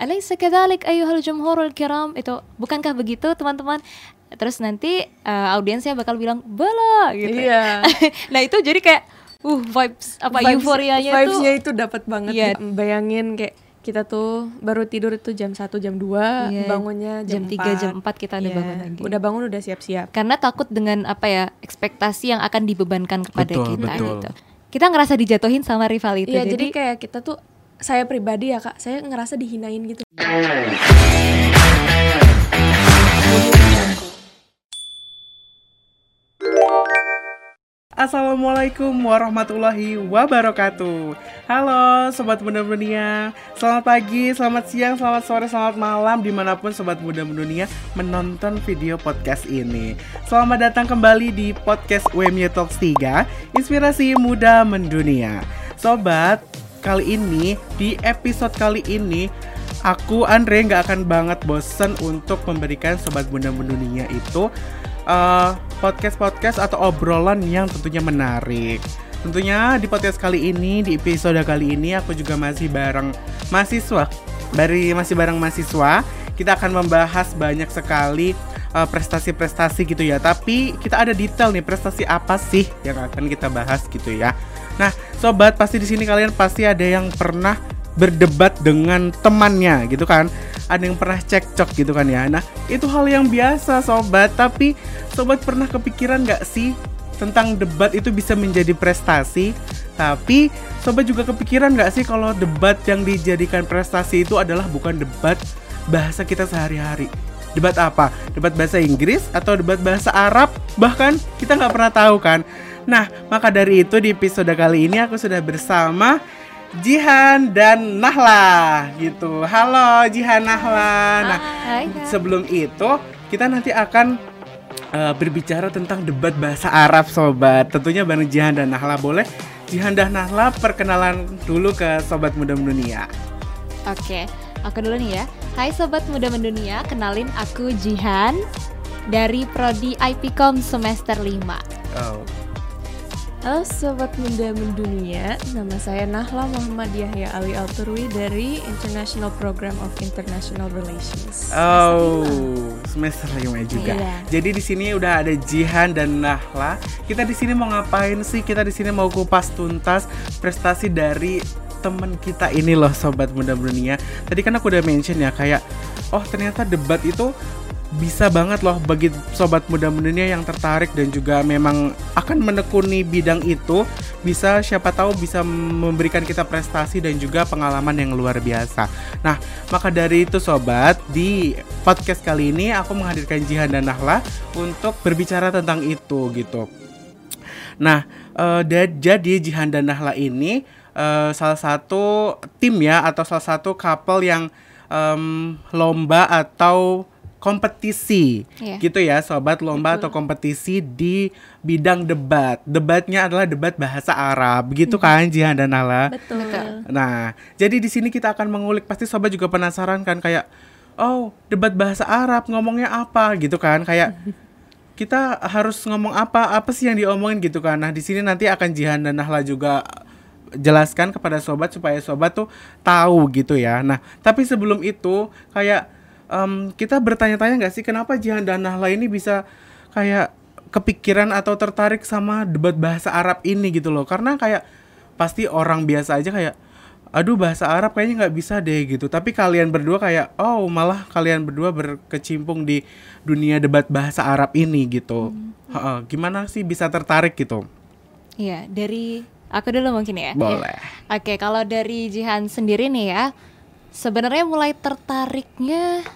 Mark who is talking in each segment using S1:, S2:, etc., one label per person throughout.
S1: Alaysa kadzalik ayyuhal jumhurul kiram itu bukankah begitu teman-teman? Terus nanti uh, audiensnya bakal bilang bala gitu.
S2: Iya.
S1: nah itu jadi kayak uh vibes apa
S2: Vibes-
S1: euforianya tuh
S2: vibesnya itu dapat banget
S1: Iya.
S2: gitu. bayangin kayak kita tuh baru tidur itu jam 1 jam 2
S1: Iya,
S2: bangunnya jam,
S1: jam 3 jam
S2: 4
S1: 4 kita udah
S2: Iya,
S1: bangun lagi.
S2: udah bangun udah siap-siap
S1: karena takut dengan apa ya ekspektasi yang akan dibebankan kepada
S3: Betul,
S1: kita
S3: betul.
S1: gitu. Kita ngerasa dijatuhin sama rival itu.
S2: Iya,
S1: jadi,
S2: jadi kayak kita tuh saya pribadi ya kak, saya ngerasa dihinain gitu.
S3: Assalamualaikum warahmatullahi wabarakatuh. Halo Sobat Muda Dunia Selamat pagi, selamat siang, selamat sore, selamat malam Di mana pun Sobat Muda Dunia menonton video podcast ini. Selamat datang kembali di podcast UMY Talks 3 Inspirasi Muda Mendunia. Sobat, kali ini, di episode kali ini Aku Andre nggak akan banget bosen untuk memberikan Sobat Mendunia itu eh, podcast-podcast atau obrolan yang tentunya menarik. Tentunya di podcast kali ini, di episode kali ini aku juga masih bareng mahasiswa. Dari masih bareng mahasiswa, kita akan membahas banyak sekali eh, prestasi-prestasi gitu ya. Tapi kita ada detail nih prestasi apa sih yang akan kita bahas gitu ya. Nah, sobat pasti di sini kalian pasti ada yang pernah berdebat dengan temannya gitu kan. Ada yang pernah cekcok gitu kan ya. Nah itu hal yang biasa sobat. Tapi sobat pernah kepikiran nggak sih tentang debat itu bisa menjadi prestasi? Tapi sobat juga kepikiran nggak sih kalau debat yang dijadikan prestasi itu adalah bukan debat bahasa kita sehari-hari debat apa debat bahasa Inggris atau debat bahasa Arab bahkan kita nggak pernah tahu kan nah maka dari itu di episode kali ini aku sudah bersama Jihan dan Nahla gitu. Halo Jihan Nahla. Nah,
S1: Hai,
S3: sebelum itu kita nanti akan eh, berbicara tentang debat bahasa Arab sobat. Tentunya bareng Jihan dan Nahla boleh. Jihan dan Nahla perkenalan dulu ke sobat muda dunia.
S1: Oke, aku dulu nih ya. Hai sobat muda mendunia, kenalin aku Jihan dari prodi IPcom semester 5.
S3: Oh.
S2: Halo sobat muda mendunia, nama saya Nahla Muhammad Yahya Ali Alturwi dari International Program of International Relations.
S3: Oh, semester lima juga.
S1: Iya.
S3: Jadi di sini udah ada Jihan dan Nahla. Kita di sini mau ngapain sih? Kita di sini mau kupas tuntas prestasi dari temen kita ini loh, sobat muda dunia. Tadi kan aku udah mention ya kayak, oh ternyata debat itu bisa banget loh bagi sobat muda dunia yang tertarik dan juga memang akan menekuni bidang itu bisa siapa tahu bisa memberikan kita prestasi dan juga pengalaman yang luar biasa. Nah, maka dari itu sobat, di podcast kali ini aku menghadirkan Jihan dan Nahla untuk berbicara tentang itu gitu. Nah, eh, da- jadi Jihan dan Nahla ini eh, salah satu tim ya atau salah satu couple yang em, lomba atau kompetisi.
S1: Iya.
S3: gitu ya sobat lomba atau kompetisi di bidang debat. Debatnya adalah debat bahasa Arab. Gitu kan Jihan dan Nahla
S2: Betul.
S3: Nah, jadi di sini kita akan mengulik. Pasti sobat juga penasaran kan kayak oh, debat bahasa Arab ngomongnya apa? Gitu kan kayak kita harus ngomong apa? Apa sih yang diomongin? Gitu kan. Nah, di sini nanti akan Jihan dan Nahla juga jelaskan kepada sobat supaya sobat tuh tahu gitu ya. Nah, tapi sebelum itu kayak em, kita bertanya-tanya nggak sih kenapa Jihan dan Nahla ini bisa kayak kepikiran atau tertarik sama debat bahasa Arab ini gitu loh. Karena kayak pasti orang biasa aja kayak aduh bahasa Arab kayaknya nggak bisa deh gitu tapi kalian berdua kayak oh malah kalian berdua berkecimpung di dunia debat bahasa Arab ini gitu Heeh, gimana sih bisa tertarik gitu
S1: Iya, dari aku dulu mungkin ya.
S3: boleh
S1: Oke, kalau dari Jihan sendiri nih ya, sebenarnya mulai tertariknya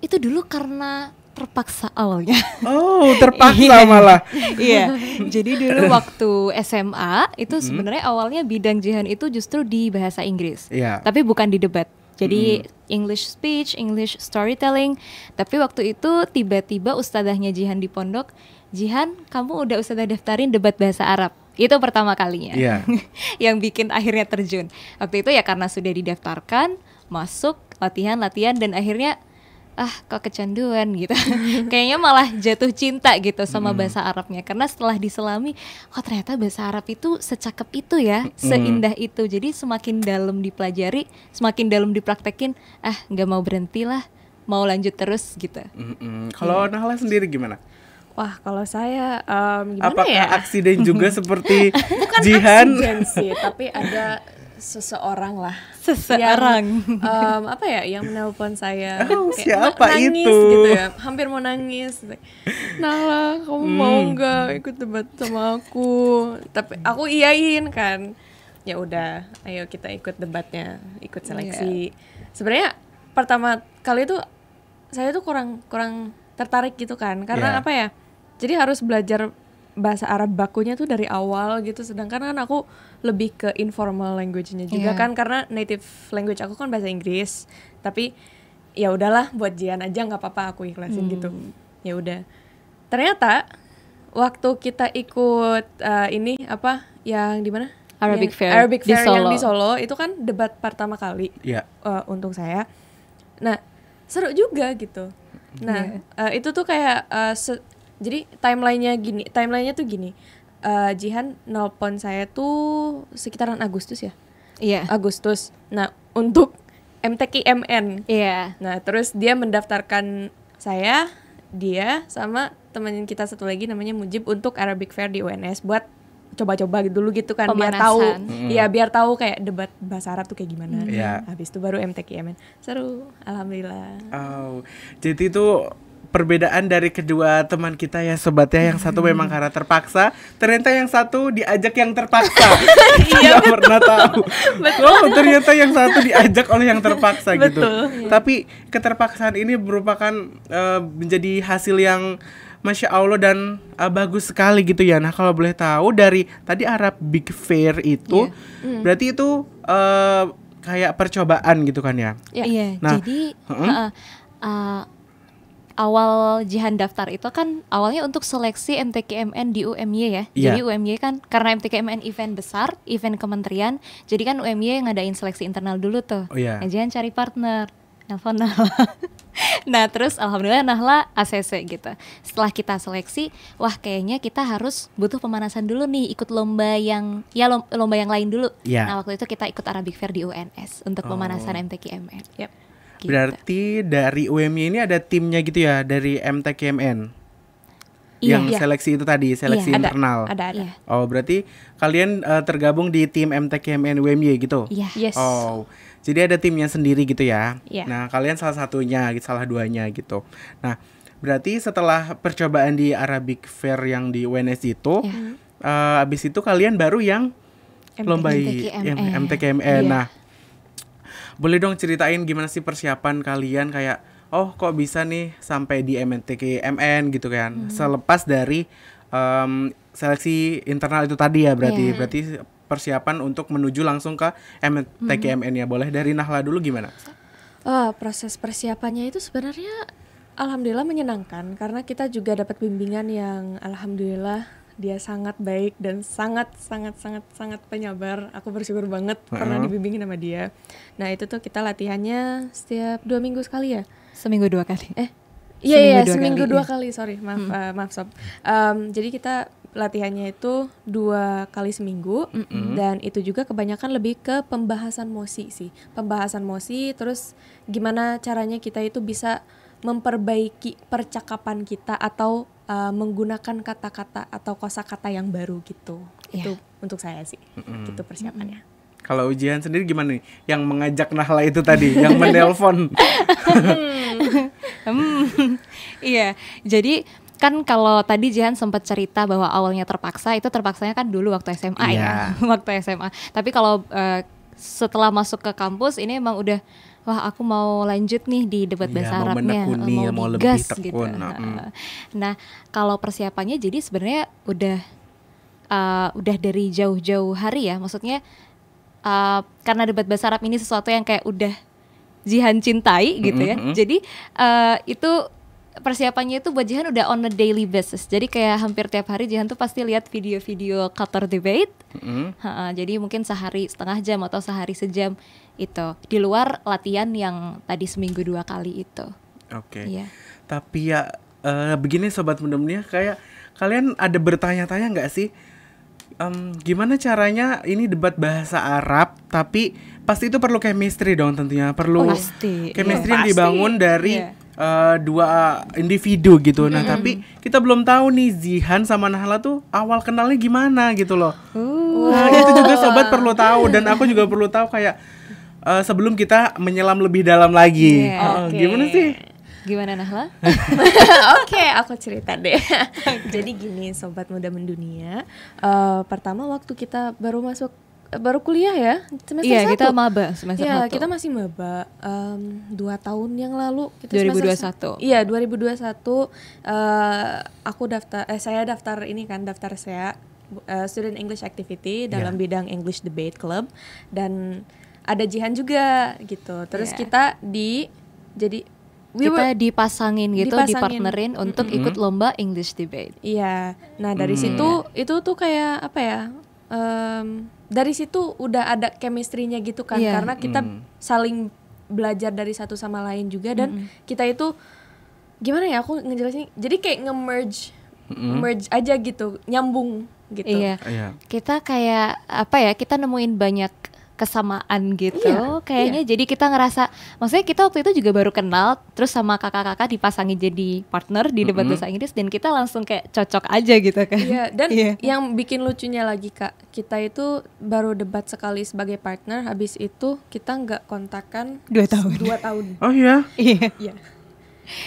S1: itu dulu karena terpaksa awalnya.
S3: oh terpaksa
S1: Iya.
S3: malah
S1: iya. Jadi dulu waktu SMA itu sebenarnya awalnya bidang Jihan itu justru di bahasa Inggris.
S3: Iya.
S1: Tapi bukan di debat. Jadi English speech, English storytelling. Tapi waktu itu tiba-tiba ustazahnya Jihan di pondok, Jihan, kamu udah ustazah daftarin debat bahasa Arab. Itu pertama kalinya.
S3: Iya.
S1: yang bikin akhirnya terjun. Waktu itu ya karena sudah didaftarkan, masuk latihan-latihan dan akhirnya ah kok kecanduan gitu kayaknya malah jatuh cinta gitu sama bahasa Arabnya karena setelah diselami kok ternyata bahasa Arab itu secakep itu ya seindah itu jadi semakin dalam dipelajari semakin dalam dipraktekin ah nggak mau berhenti lah mau lanjut terus gitu
S3: Mm-mm. Kalau
S1: Iya.
S3: Nahla sendiri gimana?
S2: Wah, kalau saya em, gimana
S3: Apakah
S2: ya?
S3: aksiden juga seperti
S2: Bukan
S3: Jihan?
S2: aksiden sih, tapi ada seseorang lah
S1: Seseorang.
S2: yang, em, apa ya yang menelpon saya
S3: Oh,
S2: kayak
S3: siapa
S2: na- nangis
S3: itu?
S2: gitu ya hampir mau nangis Nala kamu mau
S3: Hmm.
S2: nggak ikut debat sama aku tapi aku iyain kan ya udah ayo kita ikut debatnya ikut seleksi sebenarnya pertama kali itu saya tuh kurang kurang tertarik gitu kan karena
S3: Yeah.
S2: apa ya jadi harus belajar bahasa Arab bakunya tuh dari awal gitu sedangkan kan aku lebih ke informal language-nya juga
S1: Iya.
S2: kan karena native language aku kan bahasa Inggris tapi ya udahlah buat Jian aja nggak apa-apa aku ikhlasin gitu ya udah ternyata waktu kita ikut eh, ini apa yang di mana
S1: Arabic
S2: Yang-
S1: Fair
S2: Arabic
S1: di
S2: Fair yang
S1: Solo.
S2: di Solo itu kan debat pertama kali
S3: Ya.
S2: eh, untuk saya. Nah, seru juga gitu. Nah, eh, itu tuh kayak se- jadi timelinenya gini, timelinenya tuh gini. Eh, Jihan nelpon saya tuh sekitaran Agustus ya,
S1: iya
S2: Agustus. Nah, untuk MTKMN.
S1: iya
S2: Nah, terus dia mendaftarkan saya, dia sama teman kita satu lagi namanya Mujib untuk Arabic Fair di UNS buat coba-coba dulu gitu kan biar tahu
S1: Pemanasan.
S2: ya biar tahu kayak debat bahasa Arab tuh kayak gimana.
S3: Iya.
S2: Habis itu baru MTKMN. Seru, alhamdulillah.
S3: Oh, jadi itu perbedaan dari kedua teman kita ya sobatnya yang satu memang karena terpaksa, ternyata yang satu diajak yang terpaksa. Iya pernah tahu. Oh, ternyata yang satu diajak oleh yang terpaksa gitu.
S2: Betul.
S3: Tapi keterpaksaan ini merupakan eh, menjadi hasil yang Masya Allah dan eh, bagus sekali gitu ya. Nah kalau boleh tahu dari tadi Arab Big Fair itu, berarti itu eh, kayak percobaan gitu kan ya?
S2: Ya.
S1: Iya,
S3: Nah,
S1: jadi
S3: heeh.
S1: heeh, uh, awal Jihan daftar itu kan awalnya untuk seleksi MTKMN di UMY ya.
S3: Iya.
S1: Jadi UMY kan karena MTKMN event besar, event kementerian, jadi kan UMY ngadain seleksi internal dulu tuh.
S3: Oh, iya.
S1: Nah, Jihan cari partner, nelfon Nahla. nah terus alhamdulillah Nahla ACC gitu. Setelah kita seleksi, wah kayaknya kita harus butuh pemanasan dulu nih, ikut lomba yang ya lom- lomba yang lain dulu.
S3: Iya.
S1: Nah waktu itu kita ikut Arabic Fair di UNS untuk pemanasan
S3: Oh.
S1: MTKMN.
S2: Yap.
S1: Gitu.
S3: Berarti dari UMY ini ada timnya gitu ya dari MTKMN
S1: Iya.
S3: yang
S2: Iya.
S3: seleksi itu tadi seleksi
S1: Iya.
S2: Ada,
S3: internal.
S2: ada, ada.
S1: Iya.
S3: Oh berarti kalian eh, tergabung di tim MTKMN UMY gitu?
S1: Iya.
S2: Yes.
S3: Oh jadi ada timnya sendiri gitu ya?
S2: Iya.
S3: Nah kalian salah satunya, salah duanya gitu. Nah berarti setelah percobaan di Arabic Fair yang di UNS itu,
S1: Iya.
S3: eh, abis itu kalian baru yang lomba
S1: MTKMN.
S3: MTKMN.
S2: Iya.
S3: Nah boleh dong ceritain gimana sih persiapan kalian kayak oh kok bisa nih sampai di MTKMN gitu kan.
S1: Hmm.
S3: selepas dari em, seleksi internal itu tadi ya berarti.
S1: Iya.
S3: berarti persiapan untuk menuju langsung ke MTKMN ya. Boleh dari Nahla dulu gimana?
S2: Oh, proses persiapannya itu sebenarnya alhamdulillah menyenangkan karena kita juga dapat bimbingan yang alhamdulillah dia sangat baik dan sangat sangat sangat sangat penyabar. Aku bersyukur banget pernah
S3: Heeh.
S2: dibimbingin sama dia. Nah itu tuh kita latihannya setiap dua minggu sekali ya.
S1: Seminggu dua kali.
S2: Eh, iya iya
S1: Seminggu dua
S2: seminggu
S1: kali,
S2: dua
S1: iya.
S2: kali. Sorry maaf eh, maaf sob. Em, jadi kita latihannya itu dua kali seminggu dan itu juga kebanyakan lebih ke pembahasan mosi sih. Pembahasan mosi terus gimana caranya kita itu bisa memperbaiki percakapan kita atau eh, menggunakan kata-kata atau kosakata yang baru gitu.
S1: Iya.
S2: Itu untuk saya sih. Gitu persiapannya.
S3: kalau ujian sendiri gimana nih yang mengajak Nahla itu tadi yang menelpon
S1: Hmm, iya, jadi kan kalau tadi Jihan sempat cerita bahwa awalnya terpaksa itu terpaksanya kan dulu waktu SMA ya,
S3: Iya.
S1: waktu SMA. Tapi kalau eh, setelah masuk ke kampus ini emang udah wah aku mau lanjut nih di debat
S3: Iya,
S1: bahasa
S3: mau
S1: Arabnya,
S3: menekuni,
S1: eh,
S3: mau lebih
S1: digas
S3: tekun,
S1: gitu.
S3: nah, mm.
S1: Nah, kalau persiapannya jadi sebenarnya udah eh, udah dari jauh-jauh hari ya, maksudnya eh, karena debat bahasa Arab ini sesuatu yang kayak udah Jihan cintai gitu ya.
S3: Mm-mm.
S1: Jadi eh, itu persiapannya itu buat Jihan udah on a daily basis. Jadi kayak hampir tiap hari Jihan tuh pasti lihat video-video Qatar debate.
S3: Mm-mm.
S1: Ha-ha, jadi mungkin sehari setengah jam atau sehari sejam itu di luar latihan yang tadi seminggu dua kali itu.
S3: Oke.
S1: Iya.
S3: Tapi ya eh, begini sobat mendemnya kayak kalian ada bertanya-tanya nggak sih Em, gimana caranya ini debat bahasa Arab tapi pasti itu perlu chemistry dong tentunya perlu
S1: Oh, pasti.
S3: chemistry
S2: Iya,
S3: yang
S2: pasti.
S3: dibangun dari
S2: Iya.
S3: Eh, dua individu gitu. Nah tapi kita belum tahu nih Zihan sama Nahla tuh awal kenalnya gimana gitu loh. Nah itu juga sobat perlu tahu dan aku juga perlu tahu kayak eh, sebelum kita menyelam lebih dalam lagi.
S1: Iya.
S3: Heeh,
S2: Oke.
S3: Gimana sih?
S1: Gimana Nahla?
S2: Oke, aku cerita deh. Jadi gini, sobat muda mendunia. eh, pertama waktu kita baru masuk, baru kuliah ya, semester
S1: Iya,
S2: satu.
S1: kita maba semester
S2: Iya,
S1: satu.
S2: kita masih maba. Em, dua tahun yang lalu kita semester
S1: 2021.
S2: sa- Iya, 2021. eh, aku daftar, eh saya daftar ini kan, daftar saya eh, Student English Activity dalam
S3: Iya.
S2: bidang English Debate Club dan ada Jihan juga gitu. Terus
S1: Iya.
S2: kita di jadi we
S1: kita
S2: were-
S1: dipasangin gitu,
S2: Dipasangin.
S1: dipartnerin untuk ikut lomba English debate.
S2: Iya. Nah dari
S3: Hmm.
S2: situ itu tuh kayak apa ya? Em, dari situ udah ada chemistry-nya gitu kan
S1: Iya.
S2: karena kita
S3: Hmm.
S2: saling belajar dari satu sama lain juga dan kita itu gimana ya aku ngejelasin jadi kayak nge-merge merge aja gitu nyambung gitu
S1: Iya.
S3: Iya.
S1: Kita kayak apa ya? Kita nemuin banyak kesamaan gitu.
S2: Iya,
S1: kayaknya jadi kita ngerasa maksudnya kita waktu itu juga baru kenal terus sama kakak-kakak dipasangin jadi partner di debat bahasa Inggris dan kita langsung kayak cocok aja gitu kan.
S2: Iya, dan
S1: Iya.
S2: yang bikin lucunya lagi kak, kita itu baru debat sekali sebagai partner, habis itu kita nggak kontakan
S1: dua tahun.
S2: dua tahun.
S3: Oh iya.
S1: iya.
S2: Iya,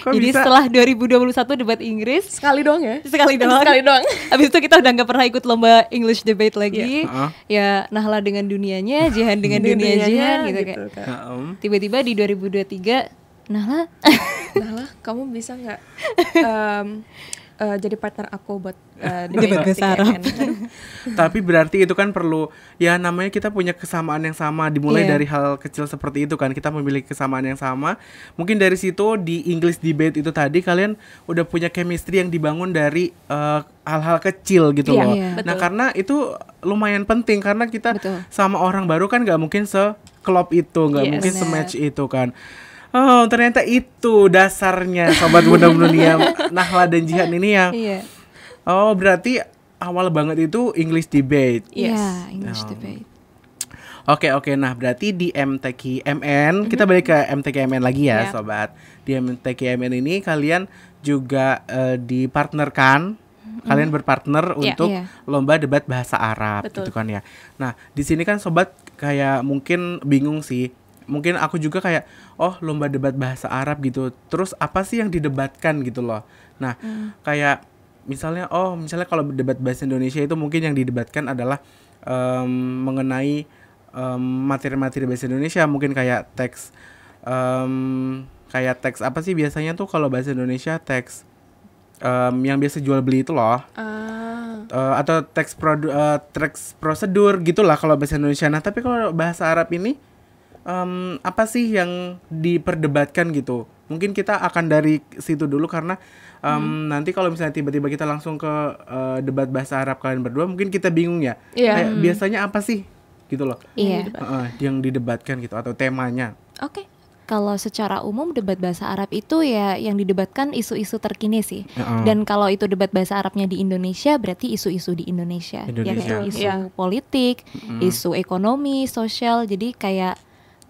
S3: Kok
S1: jadi
S3: bisa?
S1: setelah 2021 debat Inggris
S2: sekali doang ya.
S1: sekali doang
S2: Sekali doang.
S1: Habis itu kita udah nggak pernah ikut lomba English debate lagi.
S3: Heeh.
S1: Ya Nahla dengan dunianya, Jihan dengan dunia
S2: Dunianya
S1: Jihan gitu, kayak.
S2: Kak.
S3: Heeh.
S1: Tiba-tiba di 2023 Nahla
S2: Nah lah, kamu bisa nggak em, eh, jadi partner aku buat eh,
S1: Debat?
S2: Aduh,
S3: Tapi berarti itu kan perlu ya namanya kita punya kesamaan yang sama dimulai
S1: Iya.
S3: dari hal kecil seperti itu kan kita memiliki kesamaan yang sama. Mungkin dari situ di English debate itu tadi kalian udah punya chemistry yang dibangun dari eh, hal-hal kecil gitu
S2: Iya,
S3: loh.
S1: iya.
S3: Nah,
S2: betul.
S3: karena itu lumayan penting karena kita
S1: Betul.
S3: sama orang baru kan nggak mungkin seklop itu, nggak
S2: Yes.
S3: mungkin
S1: Benar.
S3: sematch itu kan. Oh, ternyata itu dasarnya sobat muda dunia Nahla dan Jihan ini yang
S1: Iya.
S3: Oh, berarti awal banget itu English debate.
S2: Yes.
S1: Iya, English
S3: Oh.
S1: debate.
S3: Oke, oke. Nah, berarti di MTQ-MN, kita balik ke MTQ-MN lagi ya,
S2: Ya.
S3: sobat. Di MTQ-MN ini kalian juga eh, dipartnerkan, kalian berpartner
S2: Iya.
S3: untuk
S1: Iya.
S3: lomba debat bahasa Arab
S2: Betul.
S3: gitu kan ya. Nah, di sini kan sobat kayak mungkin bingung sih. Mungkin aku juga kayak oh, lomba debat bahasa Arab gitu. Terus apa sih yang didebatkan gitu loh. Nah, kayak misalnya oh, misalnya kalau debat bahasa Indonesia itu mungkin yang didebatkan adalah em, mengenai materi-materi bahasa Indonesia, mungkin kayak teks em, kayak teks apa sih biasanya tuh kalau bahasa Indonesia teks em, yang biasa jual beli itu loh.
S2: Ah,
S3: Eh, atau teks produ eh, teks prosedur gitulah kalau bahasa Indonesia. Nah, tapi kalau bahasa Arab ini em, apa sih yang diperdebatkan gitu? Mungkin kita akan dari situ dulu karena em, nanti kalau misalnya tiba-tiba kita langsung ke eh, debat bahasa Arab kalian berdua, mungkin kita bingung ya.
S2: Iya.
S3: Kayak biasanya apa sih gitu loh?
S1: Iya.
S3: Heeh, yang didebatkan gitu atau temanya.
S2: oke.
S1: Kalau secara umum debat bahasa Arab itu ya yang didebatkan isu-isu terkini sih.
S3: Heeh.
S1: Dan kalau itu debat bahasa Arabnya di Indonesia berarti isu-isu di Indonesia. Ya
S3: Indonesia.
S1: kayak isu
S2: Iya.
S1: politik, isu ekonomi, sosial. Jadi kayak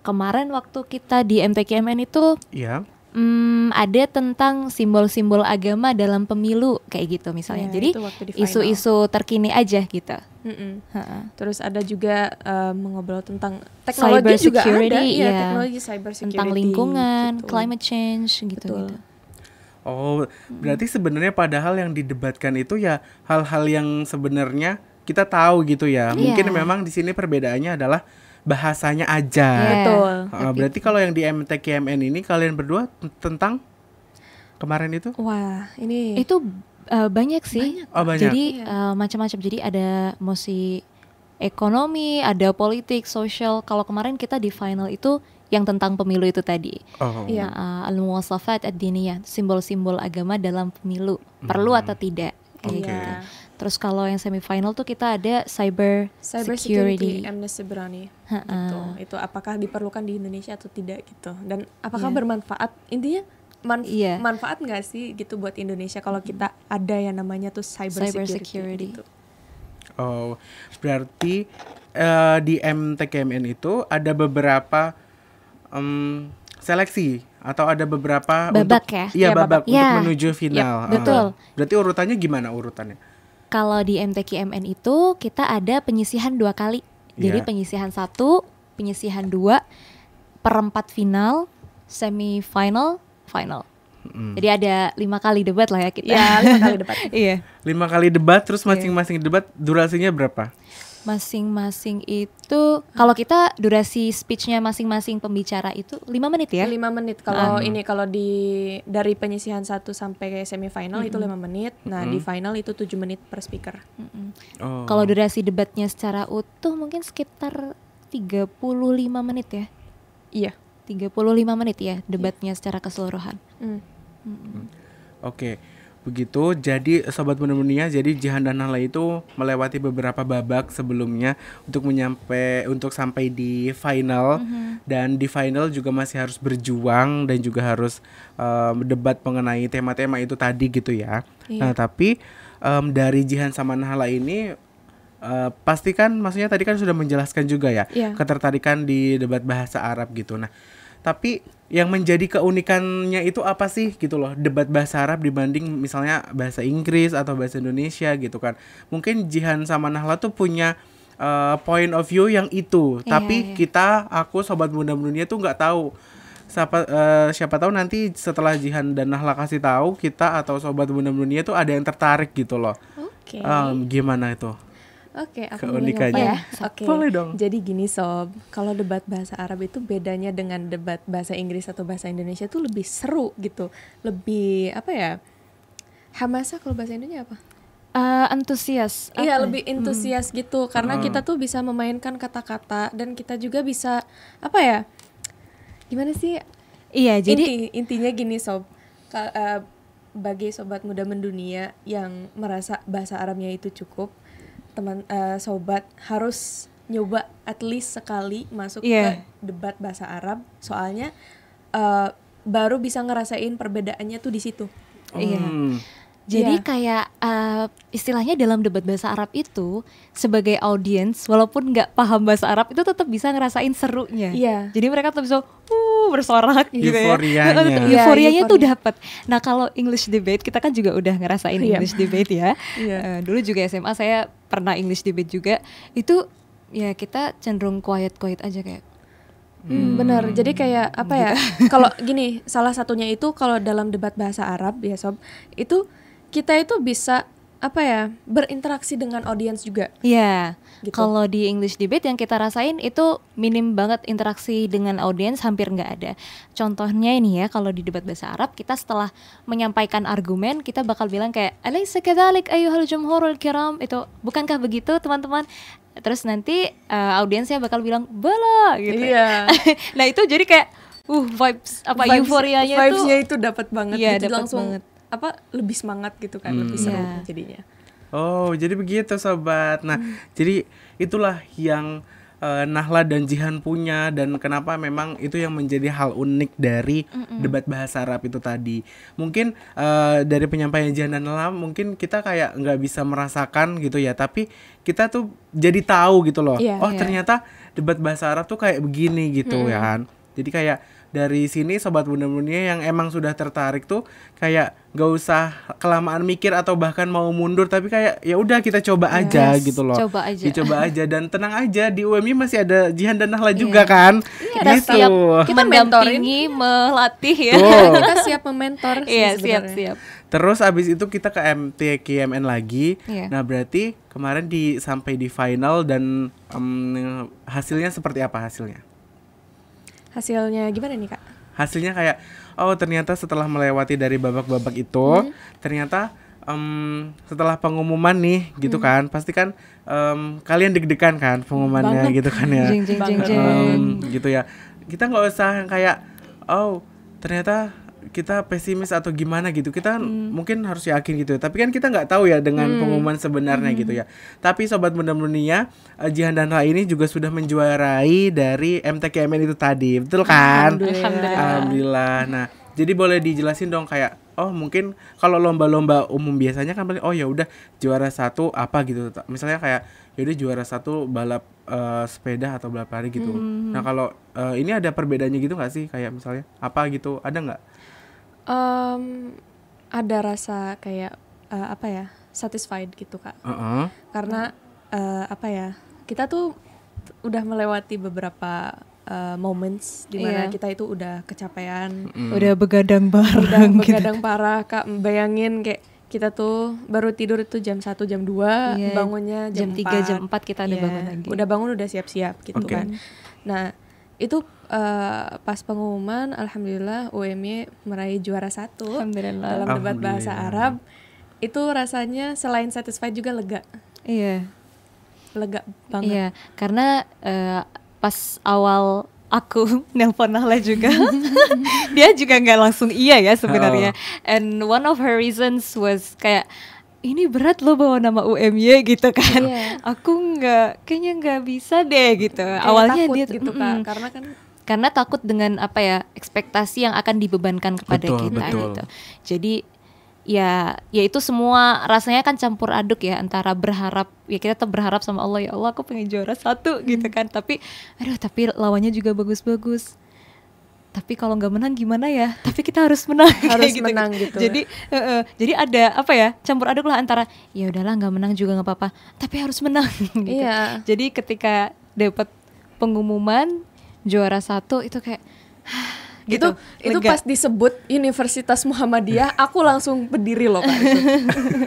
S1: kemarin waktu kita di MTKMN itu
S3: Iya.
S1: Hmm, ada tentang simbol-simbol agama dalam pemilu kayak gitu misalnya.
S2: Ya,
S1: Jadi isu-isu terkini aja gitu.
S2: Mm-mm.
S1: Ha-ha.
S2: Terus ada juga eh, mengobrol tentang teknologi
S1: Cyber
S2: juga ada,
S1: security,
S2: iya,
S1: iya.
S2: teknologi cyber security
S1: Tentang lingkungan,
S2: gitu.
S1: climate change gitu
S2: Betul.
S1: gitu.
S3: Oh, berarti sebenarnya padahal yang didebatkan itu ya hal-hal yang sebenarnya kita tahu gitu ya. Mungkin
S1: Iya.
S3: memang di sini perbedaannya adalah bahasanya aja.
S1: Iya.
S2: Betul.
S3: Ah, berarti kalau yang di MTKMN ini kalian berdua tentang kemarin itu?
S2: Wah, ini
S1: Itu uh, banyak sih.
S3: Oh, banyak.
S1: Jadi
S2: Iya.
S1: uh, macam-macam. Jadi ada mosi ekonomi, ada politik, sosial. Kalau kemarin kita di final itu yang tentang pemilu itu tadi.
S3: Oh.
S2: Iya.
S1: Nah, uh, al-muwasafat ad-diniyah, simbol-simbol agama dalam pemilu. Perlu atau tidak? Kayak
S3: Oke.
S1: gitu. Terus kalau yang semifinal tuh kita ada cyber,
S2: cyber
S1: security.
S2: security, Amnesty Berani.
S1: Ha-ha.
S2: Gitu. Itu apakah diperlukan di Indonesia atau tidak gitu. Dan apakah
S1: Iya.
S2: bermanfaat? Intinya manf-
S1: Iya.
S2: manfaat nggak sih gitu buat Indonesia kalau kita ada yang namanya tuh cyber,
S1: Cyber
S2: security,
S1: security.
S2: gitu.
S3: Oh, berarti eh, di MTKMN itu ada beberapa em, seleksi atau ada beberapa
S1: Babak
S3: untuk,
S1: ya?
S3: Iya,
S2: Iya,
S3: babak,
S1: babak.
S3: untuk
S1: Ya.
S3: menuju final. Ah.
S1: betul.
S3: Berarti urutannya gimana urutannya?
S1: Kalau di MTQMN itu kita ada penyisihan dua kali. Jadi
S3: Iya.
S1: penyisihan satu, penyisihan dua, perempat final, semifinal, final.
S3: Mm.
S1: Jadi ada lima kali debat lah ya kita.
S2: Ya, lima kali debat.
S1: iya.
S3: Lima kali debat,
S1: Iya.
S3: terus masing-masing debat durasinya berapa?
S1: Masing-masing itu kalau kita durasi speechnya masing-masing pembicara itu lima menit ya.
S2: Lima menit kalau ini kalau di dari penyisihan satu sampai semifinal itu lima menit. Nah di final itu tujuh menit per speaker.
S1: Mm-mm.
S3: Oh.
S1: Kalau durasi debatnya secara utuh mungkin sekitar 35 menit ya.
S2: Iya.
S1: 35 menit ya debatnya secara keseluruhan.
S2: Hmm.
S3: Oke, begitu. Jadi sobat Muda jadi Jihan dan Nahla itu melewati beberapa babak sebelumnya untuk menyampai untuk sampai di final dan di final juga masih harus berjuang dan juga harus em, debat mengenai tema-tema itu tadi gitu ya.
S2: Iya.
S3: Nah, tapi em, dari Jihan sama Nahla ini eh, pasti kan maksudnya tadi kan sudah menjelaskan juga ya
S2: Iya.
S3: ketertarikan di debat bahasa Arab gitu. Nah, tapi yang menjadi keunikannya itu apa sih gitu loh debat bahasa Arab dibanding misalnya bahasa Inggris atau bahasa Indonesia gitu kan. Mungkin Jihan sama Nahla tuh punya eh, point of view yang itu,
S1: Iya,
S3: tapi
S1: iya.
S3: kita aku sobat muda dunia tuh nggak tahu. Siapa eh, siapa tahu nanti setelah Jihan dan Nahla kasih tahu kita atau sobat muda dunia tuh ada yang tertarik gitu loh.
S2: Oke.
S3: Em, gimana itu?
S2: Oke, aku mulai
S3: Keunikannya.
S2: ngomong ya.
S1: Ya,
S2: Oke.
S3: boleh dong.
S2: Jadi gini sob, kalau debat bahasa Arab itu bedanya dengan debat bahasa Inggris atau bahasa Indonesia tuh lebih seru gitu, lebih apa ya? Hamasa kalau bahasa Indonesia apa?
S1: Eh, antusias.
S2: Iya
S1: apa?
S2: lebih antusias gitu karena kita tuh bisa memainkan kata-kata dan kita juga bisa apa ya? Gimana sih?
S1: Iya, jadi
S2: Inti, intinya gini sob, Ka- eh, bagi sobat muda mendunia yang merasa bahasa Arabnya itu cukup, teman eh, sobat harus nyoba at least sekali masuk
S1: Iya.
S2: ke debat bahasa Arab, soalnya eh, baru bisa ngerasain perbedaannya tuh di situ.
S1: Iya.
S3: Hmm.
S1: Jadi
S2: Iya.
S1: kayak uh, istilahnya dalam debat bahasa Arab itu sebagai audiens walaupun nggak paham bahasa Arab itu tetap bisa ngerasain serunya.
S2: Iya.
S1: Jadi mereka tetap bisa uh bersorak gitu ya.
S3: Euforianya.
S2: Iya,
S1: Euforianya tuh
S2: euforia.
S1: dapat. Nah, kalau English debate kita kan juga udah ngerasain
S2: Iya.
S1: English debate ya.
S2: Iya.
S1: Eh, dulu juga SMA saya pernah English debate juga. Itu ya kita cenderung quiet-quiet aja kayak
S2: Hmm, bener. Jadi kayak apa ya? Kalau gini, salah satunya itu kalau dalam debat bahasa Arab ya sob, itu kita itu bisa apa ya berinteraksi dengan audiens juga.
S1: Iya,
S2: Gitu.
S1: kalau di English debate yang kita rasain itu minim banget interaksi dengan audiens, hampir nggak ada. Contohnya ini ya, kalau di debat bahasa Arab kita setelah menyampaikan argumen kita bakal bilang kayak "Alaysa kadzalik ayyuhal jumhurul kiram?" Itu bukankah begitu teman-teman? Terus nanti eh, audiensnya bakal bilang "Bala" gitu.
S2: Iya.
S1: nah, itu jadi kayak uh vibes apa
S2: Vibes-
S1: euforianya tuh
S2: vibes-nya itu dapat banget
S1: Iya,
S2: gitu
S1: dapat
S2: langsung
S1: banget.
S2: Apa lebih semangat gitu kan, lebih seru
S1: Iya.
S2: jadinya.
S3: Oh, jadi begitu sobat. Nah,
S1: Hmm.
S3: jadi itulah yang eh, Nahla dan Jihan punya dan kenapa memang itu yang menjadi hal unik dari debat bahasa Arab itu tadi. Mungkin eh, dari penyampaian Jihan dan Nahla mungkin kita kayak nggak bisa merasakan gitu ya, tapi kita tuh jadi tahu gitu loh.
S2: Iya,
S3: oh,
S1: iya.
S3: ternyata debat bahasa Arab tuh kayak begini gitu ya kan. Jadi kayak dari sini sobat bunda dunia yang emang sudah tertarik tuh kayak gak usah kelamaan mikir atau bahkan mau mundur tapi kayak ya udah kita coba aja
S1: Yes,
S3: gitu loh
S1: coba aja.
S3: dicoba aja dan tenang aja di UMI masih ada Jihan dan Nahla juga kan
S1: kita
S3: gitu
S1: siap
S2: Kita
S1: mendampingi, melatih ya.
S3: Tuh.
S2: kita siap mementor sih
S1: Iya, siap
S2: sebenarnya.
S1: siap.
S3: terus abis itu kita ke MTKMN lagi
S1: Iya.
S3: nah berarti kemarin di sampai di final dan em, hasilnya seperti apa hasilnya
S2: Hasilnya gimana nih kak?
S3: hasilnya kayak oh ternyata setelah melewati dari babak-babak itu
S1: Hmm.
S3: ternyata em, setelah pengumuman nih gitu kan pasti kan em, kalian deg-degan kan pengumumannya
S2: Banget.
S3: gitu kan ya
S1: Jeng jeng jeng
S2: Banget.
S1: jeng.
S3: Em, gitu ya kita nggak usah yang kayak oh ternyata kita pesimis atau gimana gitu kita mungkin harus yakin gitu ya tapi kan kita nggak tahu ya dengan pengumuman sebenarnya gitu ya tapi sobat muda dunia eh, Jihan dan Ra ini juga sudah menjuarai dari MTKMN itu tadi betul kan
S2: Alhamdulillah.
S3: Alhamdulillah. Nah, Jadi boleh dijelasin dong kayak oh mungkin kalau lomba-lomba umum biasanya kan paling oh ya udah juara satu apa gitu. Misalnya kayak yaudah juara satu balap eh, sepeda atau balap lari gitu. Nah kalau eh, ini ada perbedaannya gitu nggak sih kayak misalnya apa gitu ada nggak?
S2: Em, ada rasa kayak eh, apa ya satisfied gitu kak
S3: Heeh.
S2: karena eh, apa ya kita tuh udah melewati beberapa eh, moments di mana
S1: Iya.
S2: kita itu udah kecapean
S1: Udah begadang
S2: udah
S1: bareng gitu.
S2: begadang parah kak bayangin kayak kita tuh baru tidur itu jam 1 jam 2
S1: Iya.
S2: bangunnya
S1: Jam
S2: jam,
S1: 3 jam
S2: 4.
S1: 4 kita udah
S2: Iya,
S1: bangun lagi.
S2: udah bangun udah siap-siap gitu
S3: Oke.
S2: kan nah itu eh, pas pengumuman alhamdulillah UMY meraih juara satu
S1: Alhamdulillah.
S2: dalam debat bahasa. Arab itu rasanya selain satisfied juga lega
S1: Iya.
S2: lega banget
S1: Iya, karena eh, pas awal aku nelpon Nahla juga, dia juga nggak langsung iya ya sebenarnya. And one of her reasons was kayak ini berat loh bawa nama UMY gitu kan.
S2: Iya.
S1: Aku nggak, kayaknya nggak bisa deh gitu.
S2: Kayak
S1: Awalnya
S2: takut
S1: dia
S2: gitu
S1: mm-mm.
S2: kak karena kan
S1: karena takut dengan apa ya ekspektasi yang akan dibebankan kepada
S3: Betul,
S1: kita
S3: betul.
S1: gitu. Jadi ya ya itu semua rasanya kan campur aduk ya antara berharap ya kita tetap berharap sama Allah ya Allah aku pengen juara satu gitu kan tapi aduh tapi lawannya juga bagus-bagus tapi kalau nggak menang gimana ya tapi kita harus menang
S2: Harus
S1: kayak
S2: menang gitu.
S1: jadi eh, eh, jadi ada apa ya campur aduk lah antara ya udahlah nggak menang juga nggak apa-apa tapi harus menang gitu.
S2: Iya.
S1: jadi ketika dapat pengumuman juara satu itu kayak gitu
S2: itu itu pas disebut Universitas Muhammadiyah aku langsung berdiri loh kak.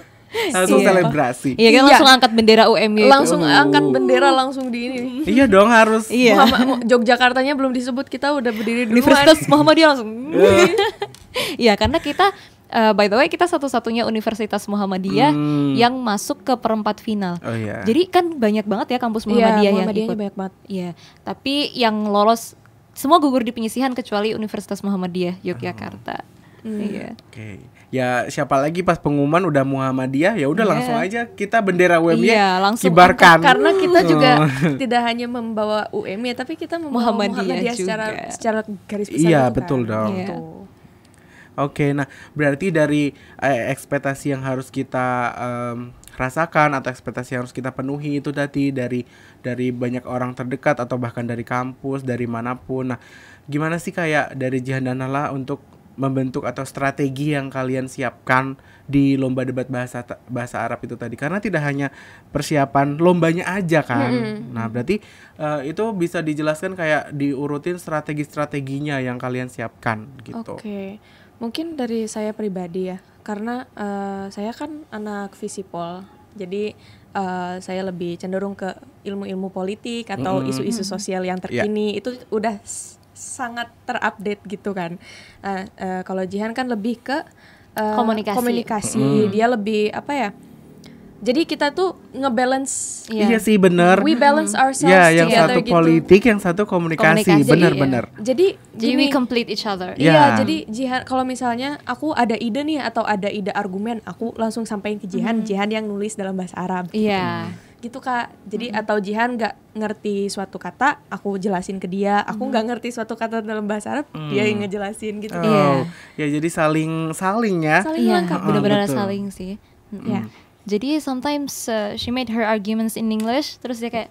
S3: Langsung
S1: Iya.
S3: selebrasi.
S1: Iya kan
S2: Iya.
S1: langsung angkat bendera UMY itu.
S2: langsung angkat bendera langsung di ini
S3: Iya dong harus.
S1: Iya.
S2: Muhammad, Yogyakartanya belum disebut kita udah berdiri duluan
S1: Universitas Muhammadiyah langsung. Iya karena kita eh, by the way kita satu-satunya Universitas Muhammadiyah
S3: Hmm.
S1: yang masuk ke perempat final.
S3: Oh iya.
S1: Jadi kan banyak banget ya kampus
S2: Iya,
S1: Muhammadiyah yang ikut.
S2: banyak banget.
S1: Iya, tapi yang lolos semua gugur di penyisihan kecuali Universitas Muhammadiyah Yogyakarta.
S2: Hmm.
S1: Iya.
S3: Oke. Ya siapa lagi pas pengumuman udah Muhammadiyah ya udah
S1: Iya.
S3: langsung aja kita bendera UMY
S1: Iya, langsung
S3: kibarkan.
S2: karena kita juga
S3: Oh.
S2: tidak hanya membawa UMY tapi kita membawa
S1: Muhammadiyah
S2: Muhammadiyah, secara
S1: juga.
S2: secara garis besar
S3: Iya,
S2: gitu kan.
S3: betul dong.
S1: Iya.
S2: Tuh.
S3: Oke, nah berarti dari eh, ekspektasi yang harus kita em, rasakan atau ekspektasi yang harus kita penuhi itu tadi dari dari banyak orang terdekat atau bahkan dari kampus dari mana pun. Nah, gimana sih kayak dari Jihan dan Nala untuk membentuk atau strategi yang kalian siapkan di lomba debat bahasa bahasa Arab itu tadi. Karena tidak hanya persiapan lombanya aja kan. Nah, berarti eh, itu bisa dijelaskan kayak diurutin strategi-strateginya yang kalian siapkan gitu.
S2: Oke, mungkin dari saya pribadi ya, karena eh, saya kan anak visipol, jadi eh, saya lebih cenderung ke ilmu-ilmu politik atau isu-isu sosial yang
S3: Iya.
S2: terkini. Itu udah sangat terupdate gitu kan. Nah, eh, kalau Jihan kan lebih ke eh,
S1: Komunikasi.
S2: komunikasi.
S3: Mm.
S2: dia lebih apa ya? Jadi kita tuh ngebalance,
S3: Iya sih bener.
S2: we balance ourselves
S3: Ya, yang
S2: together
S3: satu
S2: gitu.
S3: politik, yang satu komunikasi,
S1: Komunikasi,
S3: bener-bener.
S2: Jadi
S1: Jadi
S2: gini,
S1: we complete each other.
S3: Ya.
S2: Iya, jadi Jihan kalau misalnya aku ada ide nih atau ada ide argumen, aku langsung sampaikan ke Jihan, Jihan yang nulis dalam bahasa Arab.
S1: Iya.
S2: Gitu Kak. Jadi atau Jihan nggak ngerti suatu kata, aku jelasin ke dia. Aku nggak ngerti suatu kata dalam bahasa Arab, dia yang ngejelasin gitu.
S3: Oh,
S1: Iya.
S3: ya jadi saling saling ya.
S2: Saling
S1: Iya,
S2: lengkap.
S1: benar-benar
S3: betul.
S1: saling sih. Mm.
S2: Ya.
S1: Jadi sometimes uh, she made her arguments in English, terus dia kayak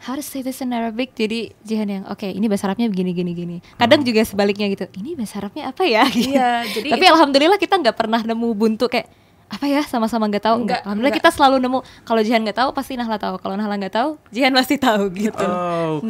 S1: how to say this in Arabic. Jadi Jihan yang oke, ini bahasa Arabnya begini gini gini. Kadang juga sebaliknya gitu. Ini bahasa Arabnya apa ya? Gitu.
S2: Iya, jadi
S1: Tapi alhamdulillah kita nggak pernah nemu buntu kayak apa ya sama-sama nggak tahu
S2: Enggak,
S1: enggak. Alhamdulillah
S2: enggak.
S1: kita selalu nemu kalau Jihan nggak tahu pasti Nahla tahu. Kalau Nahla nggak tahu, Jihan pasti tahu gitu.
S3: Oh,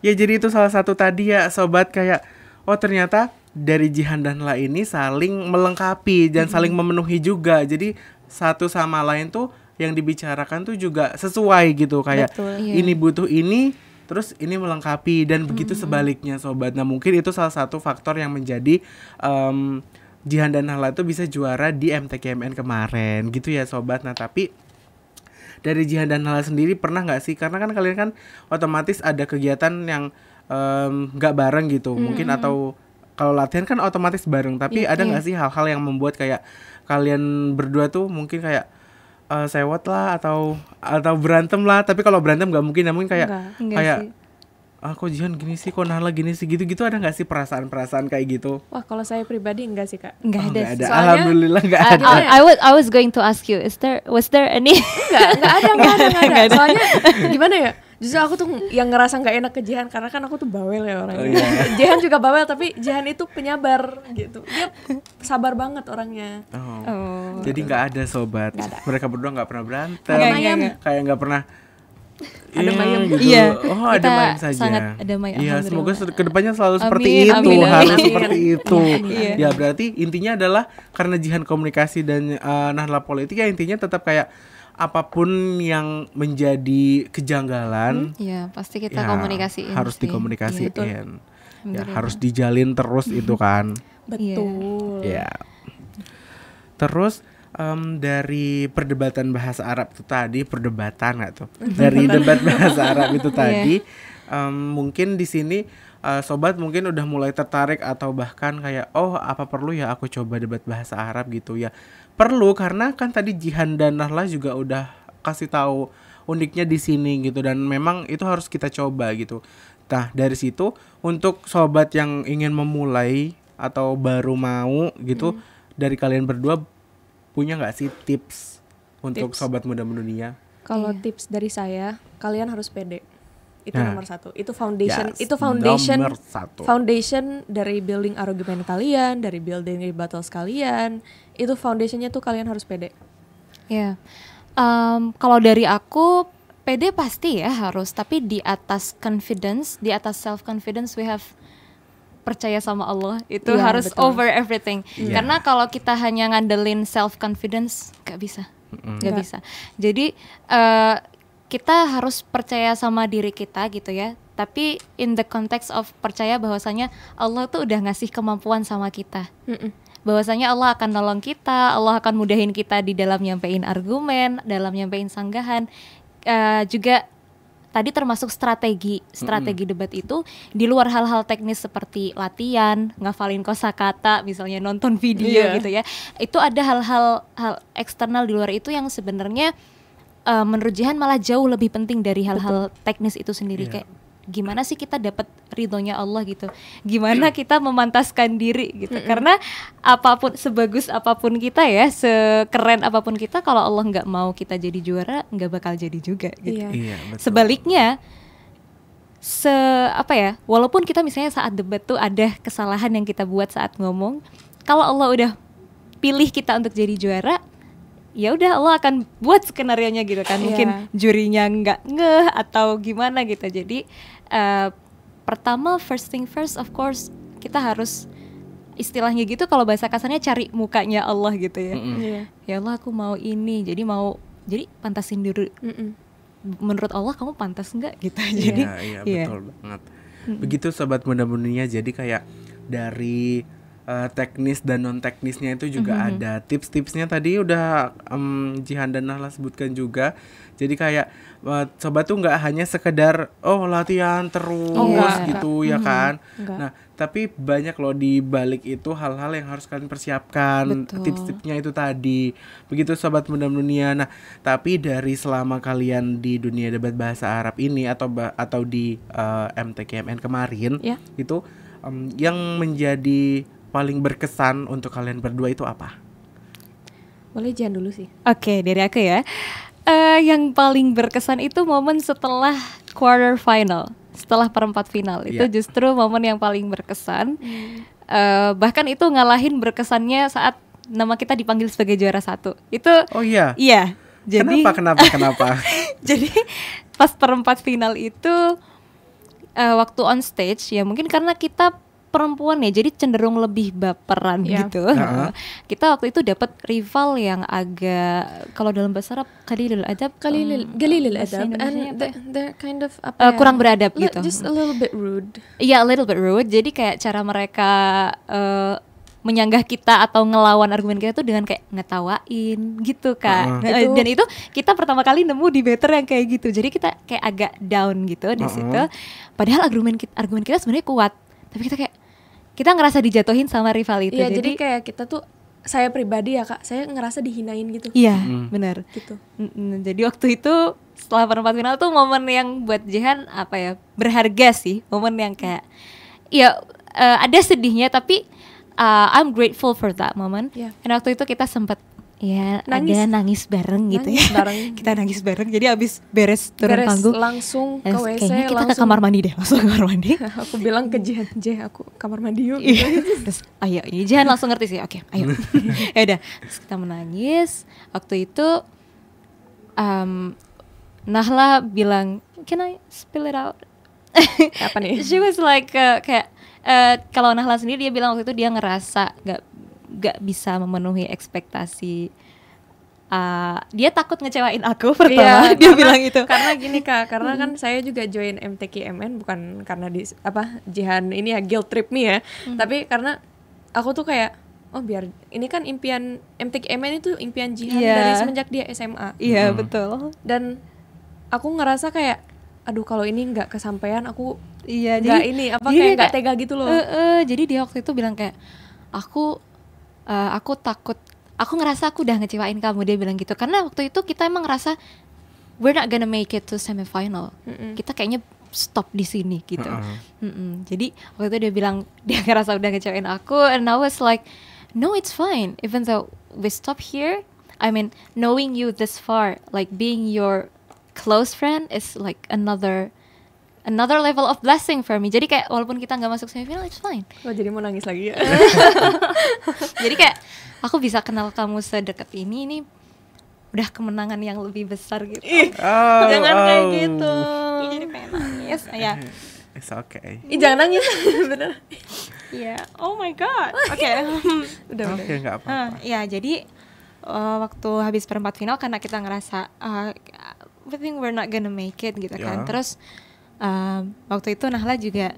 S3: ya jadi itu salah satu tadi ya sobat kayak oh ternyata dari Jihan dan La ini saling melengkapi dan saling memenuhi juga. Jadi satu sama lain tuh yang dibicarakan tuh juga sesuai gitu kayak
S2: Betul.
S1: Iya.
S3: ini butuh ini terus ini melengkapi dan begitu sebaliknya sobat. Nah mungkin itu salah satu faktor yang menjadi em, Jihan dan Nahla itu bisa juara di MTKMN kemarin gitu ya sobat. Nah tapi dari Jihan dan Nala sendiri pernah nggak sih karena kan kalian kan otomatis ada kegiatan yang nggak bareng gitu mungkin atau kalau latihan kan otomatis bareng tapi
S1: Iya,
S3: ada nggak
S1: iya.
S3: sih hal-hal yang membuat kayak kalian berdua tuh mungkin kayak eh, sewot lah atau atau berantem lah tapi kalau berantem nggak mungkin ya mungkin kayak
S2: Enggak.
S1: Enggak
S3: kayak
S1: sih.
S3: Ah kok Jihan gini sih kok Nahla gini sih gitu-gitu ada nggak sih perasaan-perasaan kayak gitu
S2: Wah, kalau saya pribadi enggak sih, Kak.
S1: Nggak
S3: Oh,
S1: ada.
S3: ada
S2: Soalnya-
S3: alhamdulillah nggak
S1: I,
S3: ada
S1: I, I was I was going to ask you, is there was there any?
S2: Enggak, enggak ada, enggak ada, enggak ada. Soalnya gimana ya? Justru aku tuh yang ngerasa nggak enak ke Jihan karena kan aku tuh bawel ya orangnya.
S3: Oh, iya.
S2: Jihan juga bawel tapi Jihan itu penyabar gitu. Dia sabar banget orangnya.
S3: oh.
S1: Oh.
S3: jadi nggak ada sobat mereka berdua nggak pernah berantem
S1: nggak, nggak.
S3: kayak nggak pernah
S2: Ada
S3: Iya,
S2: mayem.
S3: gitu.
S1: Iya,
S3: Oh, ada mayem saja.
S1: sangat damai,
S3: Iya, semoga
S1: ke
S3: depannya selalu seperti
S1: Amin,
S3: itu,
S1: amin,
S3: harus
S2: amin.
S3: seperti itu.
S1: Iya.
S3: Ya, berarti intinya adalah karena jihan komunikasi dan eh, nahla politik ya intinya tetap kayak apa pun yang menjadi kejanggalan
S1: Iya, pasti kita
S3: ya,
S1: komunikasiin.
S3: harus
S1: sih.
S3: dikomunikasiin.
S1: Iya,
S3: ya,
S1: Alhamdulillah.
S3: harus dijalin terus itu kan.
S2: Betul.
S3: Ya. Terus em, dari perdebatan bahasa Arab itu tadi perdebatan nggak tuh? Dari debat bahasa Arab itu tadi em, mungkin di sini eh, sobat mungkin udah mulai tertarik atau bahkan kayak oh apa perlu ya aku coba debat bahasa Arab gitu ya? Perlu karena kan tadi Jihan dan Nahla juga udah kasih tahu uniknya di sini gitu dan memang itu harus kita coba gitu. Nah, dari situ untuk sobat yang ingin memulai atau baru mau gitu dari kalian berdua punya nggak sih tips untuk
S2: Tips.
S3: sobat muda dunia?
S2: Kalau
S1: Iya.
S2: tips dari saya, kalian harus pede. Itu
S3: Nah.
S2: nomor satu. Itu foundation.
S3: Yes,
S2: itu foundation.
S3: nomor satu.
S2: Foundation dari building argumen kalian, dari building battles kalian. Itu foundationnya tuh kalian harus pede.
S1: Iya. Em, kalau dari aku PD pasti ya harus, tapi di atas confidence, di atas self confidence we have percaya sama Allah itu
S2: Iya,
S1: harus
S2: betul.
S1: over everything.
S3: Iya.
S1: Karena kalau kita hanya ngandelin self confidence nggak bisa, nggak
S2: Nggak.
S1: bisa. Jadi eh, kita harus percaya sama diri kita gitu ya. Tapi in the context of percaya bahwasanya Allah tuh udah ngasih kemampuan sama kita
S2: Mm-mm.
S1: bahwasanya Allah akan nolong kita, Allah akan mudahin kita di dalam nyampein argumen, dalam nyampein sanggahan. Eh, juga tadi termasuk strategi, strategi debat itu di luar hal-hal teknis seperti latihan, ngafalin kosakata, misalnya nonton video
S2: Iya.
S1: gitu ya. Itu ada hal-hal hal eksternal di luar itu yang sebenarnya eh, menurut Jihan malah jauh lebih penting dari hal-hal teknis itu sendiri
S3: Iya.
S1: kayak gimana sih kita dapat ridhonya Allah gitu? Gimana kita memantaskan diri gitu? Karena apa pun sebagus apa pun kita ya sekeren apa pun kita kalau Allah nggak mau kita jadi juara nggak bakal jadi juga gitu.
S2: Iya.
S3: Iya, betul.
S1: sebaliknya se apa ya walaupun kita misalnya saat debat tuh ada kesalahan yang kita buat saat ngomong kalau Allah udah pilih kita untuk jadi juara ya udah Allah akan buat skenario nya gitu kan.
S2: Iya.
S1: mungkin jurinya nggak ngeh atau gimana gitu. Jadi eh, pertama first thing first of course kita harus istilahnya gitu kalau bahasa kasarnya cari mukanya Allah gitu ya
S3: Mm-mm.
S2: Iya.
S1: ya Allah aku mau ini jadi mau jadi pantasin dulu
S2: Mm-mm.
S1: menurut Allah kamu pantas nggak gitu jadi
S3: Iya, iya,
S1: iya.
S3: betul banget. Begitu sobat muda dunia jadi kayak dari eh, teknis dan non teknisnya itu juga
S1: Mm-hmm.
S3: ada tips-tipsnya tadi udah em, Jihan dan Nahla sebutkan juga. Jadi kayak eh, sobat tuh nggak hanya sekedar oh latihan terus
S2: Oh, enggak,
S3: gitu ya kan.
S2: Enggak.
S3: Nah, tapi banyak loh di balik itu hal-hal yang harus kalian persiapkan. Tips-tipsnya itu tadi. Begitu sobat muda dunia. Nah, tapi dari selama kalian di dunia debat bahasa Arab ini atau atau di eh, MTKMN kemarin
S2: Ya.
S3: itu em, yang menjadi paling berkesan untuk kalian berdua itu apa?
S2: Boleh jangan dulu sih.
S1: Oke, dari aku ya. Eh, yang paling berkesan itu momen setelah quarter final, setelah perempat final. Itu
S3: Iya.
S1: justru momen yang paling berkesan. Eh, bahkan itu ngalahin berkesannya saat nama kita dipanggil sebagai juara satu. Itu
S3: Oh iya.
S1: iya. Jadi
S3: kenapa kenapa kenapa?
S1: jadi pas perempat final itu eh, waktu on stage ya mungkin karena kita perempuan ya jadi cenderung lebih baperan
S2: Iya.
S1: gitu.
S3: Heeh.
S1: kita waktu itu dapat rival yang agak kalau dalam bahasa Arab kalilul adab
S2: Galilil,
S1: em,
S2: Galilil
S1: bahasa
S2: adab and
S1: ya?
S2: they're kind of apa
S1: Eh,
S2: ya?
S1: kurang beradab
S2: Li-
S1: gitu.
S2: Just a little bit rude.
S1: Iya, a little bit rude. Jadi kayak cara mereka eh, menyanggah kita atau ngelawan argumen kita tuh dengan kayak ngetawain gitu kan.
S3: Heeh.
S1: Nah,
S2: Itu-
S1: Dan itu kita pertama kali nemu di better yang kayak gitu. Jadi kita kayak agak down gitu di
S3: Heeh.
S1: situ. Padahal argumen kita, argumen kita sebenarnya kuat. Tapi kita kayak kita ngerasa dijatuhin sama rival itu.
S2: Iya, jadi,
S1: jadi
S2: kayak kita tuh saya pribadi ya kak, saya ngerasa dihinain gitu.
S1: Iya, benar.
S2: Gitu.
S1: Jadi waktu itu setelah perempat final tuh momen yang buat Jihan apa ya berharga sih, momen yang kayak ya eh, ada sedihnya tapi uh, I'm grateful for that moment.
S2: Iya.
S1: Dan waktu itu kita sempat ya
S2: Nangis.
S1: ada nangis bareng gitu
S2: Nangis
S1: ya.
S2: bareng.
S1: kita nangis bareng. Jadi abis beres turun
S2: Beres
S1: panggung,
S2: langsung ke WC,
S1: kayaknya kita ke
S2: langsung
S1: kamar mandi deh, langsung ke kamar mandi.
S2: aku bilang ke Jihan, Jeh aku kamar mandi yuk.
S1: Iya. Terus ayo, ini Jihan langsung ngerti sih. Oke, ayo. ya udah, terus kita menangis. Waktu itu um, Nahla bilang, "Can I spill it out?"
S2: Apa nih?
S1: She was like uh, kayak uh, kalau Nahla sendiri dia bilang waktu itu dia ngerasa gak gak bisa memenuhi ekspektasi. Uh, dia takut ngecewain aku pertama
S2: Iya,
S1: dia
S2: karena-
S1: bilang itu.
S2: Karena gini kak, karena kan saya juga join MTKMN bukan karena di apa Jihan ini ya guilt trip me ya, tapi karena aku tuh kayak oh biar ini kan impian MTKMN itu impian Jihan
S1: Iya.
S2: dari semenjak dia SMA
S1: Iya
S3: Hmm.
S1: betul.
S2: dan aku ngerasa kayak aduh kalau ini nggak kesampaian aku
S1: Iya
S2: nggak
S1: jadi
S2: ini apa kayak nggak tega gitu loh.
S1: Eh, eh, jadi dia waktu itu bilang kayak aku eh, aku takut aku ngerasa aku udah ngecewain kamu dia bilang gitu karena waktu itu kita emang ngerasa we're not gonna make it to semifinal
S2: Mm-mm.
S1: kita kayaknya stop di sini gitu
S3: Heeh.
S1: Mm-mm. jadi waktu itu dia bilang dia ngerasa udah ngecewain aku and I was like no it's fine even though we stop here I mean knowing you this far like being your close friend is like another another level of blessing for me jadi kayak walaupun kita nggak masuk semifinal it's fine
S2: Wah jadi mau nangis lagi ya.
S1: jadi kayak aku bisa kenal kamu sedekat ini ini udah kemenangan yang lebih besar gitu
S3: Oh,
S1: jangan kayak
S3: oh.
S1: gitu Ih, jadi pengen nangis ya
S3: It's okay.
S2: Ih jangan nangis bener.
S1: Iya, oh my god. Oke.
S2: Udah udah.
S3: Oke, nggak apa-apa.
S1: ya, jadi uh, waktu habis perempat final karena kita ngerasa uh, I think we're not gonna make it gitu kan.
S3: Ya.
S1: Terus um, waktu itu Nahla juga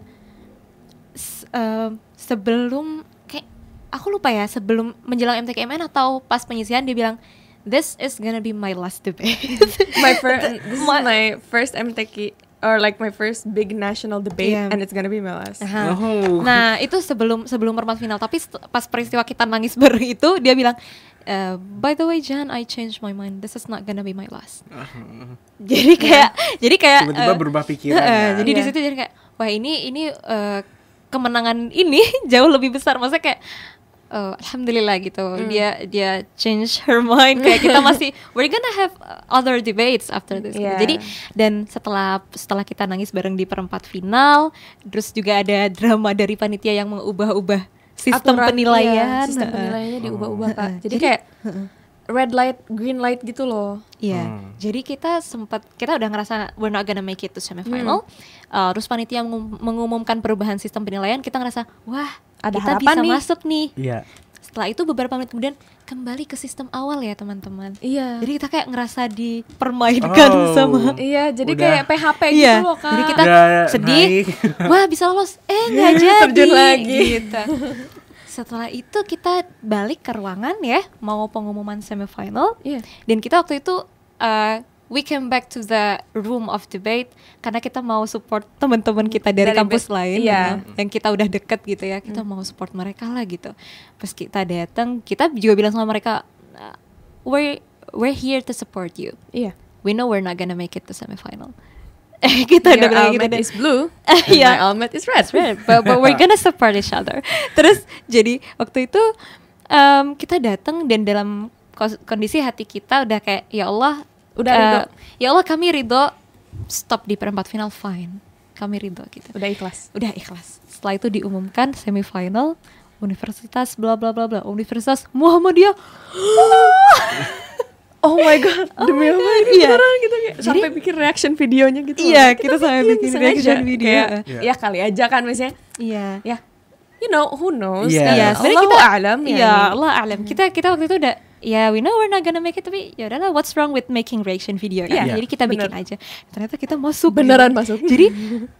S1: s- um, sebelum kayak aku lupa ya sebelum menjelang MTKMN atau pas penyisihan dia bilang this is gonna be my last debate.
S2: my first this is
S1: My-
S2: first MTK or like my first big national debate
S1: Yeah.
S2: and it's gonna be my last.
S1: Aha.
S3: Oh.
S1: Nah itu sebelum sebelum perempat final tapi pas peristiwa kita nangis bareng itu dia bilang "Eh, by the way Jan I changed my mind this is not gonna be my last jadi kayak jadi kayak
S3: Tiba-tiba
S1: eh,
S3: berubah pikiran.
S1: eh,
S3: kan?
S1: jadi di
S2: Iya.
S1: situ jadi kayak wah ini ini eh, kemenangan ini jauh lebih besar maksudnya kayak eh, alhamdulillah gitu dia dia change her mind kayak kita masih we're gonna have other debates after this gitu.
S2: Iya.
S1: jadi dan setelah setelah kita nangis bareng di perempat final terus juga ada drama dari panitia yang mengubah-ubah sistem
S2: Aturan-
S1: penilaian
S2: iya, sistem penilaiannya diubah-ubah kak.
S1: Heeh.
S2: Jadi
S1: Jadi-
S2: kayak red light, green light gitu loh.
S1: Iya,
S3: Hmm.
S1: jadi kita sempat kita udah ngerasa we're not gonna make it to semifinal. Uh, terus panitia mengum- mengumumkan perubahan sistem penilaian, kita ngerasa wah
S2: Ada
S1: kita
S2: harapan
S1: bisa
S2: nih.
S1: masuk nih.
S3: Iya.
S1: Setelah itu beberapa menit kemudian kembali ke sistem awal ya teman-teman.
S2: Iya.
S1: Jadi kita kayak ngerasa dipermainkan
S3: Oh.
S1: sama.
S2: Iya, jadi
S3: Udah.
S2: kayak PHP
S1: Iya,
S2: gitu loh kak.
S1: jadi kita
S3: Udah
S1: sedih.
S3: naik.
S1: Wah bisa lolos, eh nggak jadi.
S2: Terjun lagi.
S1: Gitu. Setelah itu kita balik ke ruangan ya, mau pengumuman semifinal.
S2: Iya.
S1: Dan kita waktu itu uh, we came back to the room of debate karena kita mau support teman-teman kita dari,
S2: Dari
S1: kampus lain
S2: iya.
S1: uh, yang kita udah deket gitu ya. Kita mau support mereka lah gitu. Pas kita datang, kita juga bilang sama mereka uh, we're we're here to support you.
S2: Iya.
S1: We know we're not gonna make it to semifinal. kita udah
S2: Your
S1: bilang gitu
S2: is blue.
S1: Iya.
S2: My helmet is red.
S1: Right, but, but we're gonna support each other. Terus jadi waktu itu em, kita datang dan dalam kondisi hati kita udah kayak ya Allah
S2: Udah
S1: eh,
S2: ridho.
S1: Ya Allah kami ridho stop di perempat final fine. Kami ridho gitu.
S2: Udah ikhlas.
S1: Udah ikhlas. Setelah itu diumumkan semifinal Universitas bla bla bla bla Universitas Muhammadiyah
S2: Oh my god, demi apa ini
S1: Iya.
S2: beneran gitu kayak
S1: Jadi-
S2: sampai bikin reaction videonya gitu.
S1: Iya, kita sampai bikin reaction video.
S2: Kayak,
S3: Iya.
S2: ya kali aja kan misalnya.
S1: Iya
S2: Ya. You know, who knows?
S3: Iya.
S2: Kan
S1: Iya, sebenarnya
S2: Allahu
S1: kita
S2: a'lam ya.
S1: Iya, Allah alam. Kita kita waktu itu udah ya we know we're not gonna make it tapi ya udahlah what's wrong with making reaction video kan.
S2: Iya,
S1: Jadi kita bikin
S2: bener.
S1: aja. Ternyata kita masuk.
S2: Beneran
S1: gitu.
S2: masuk.
S1: Jadi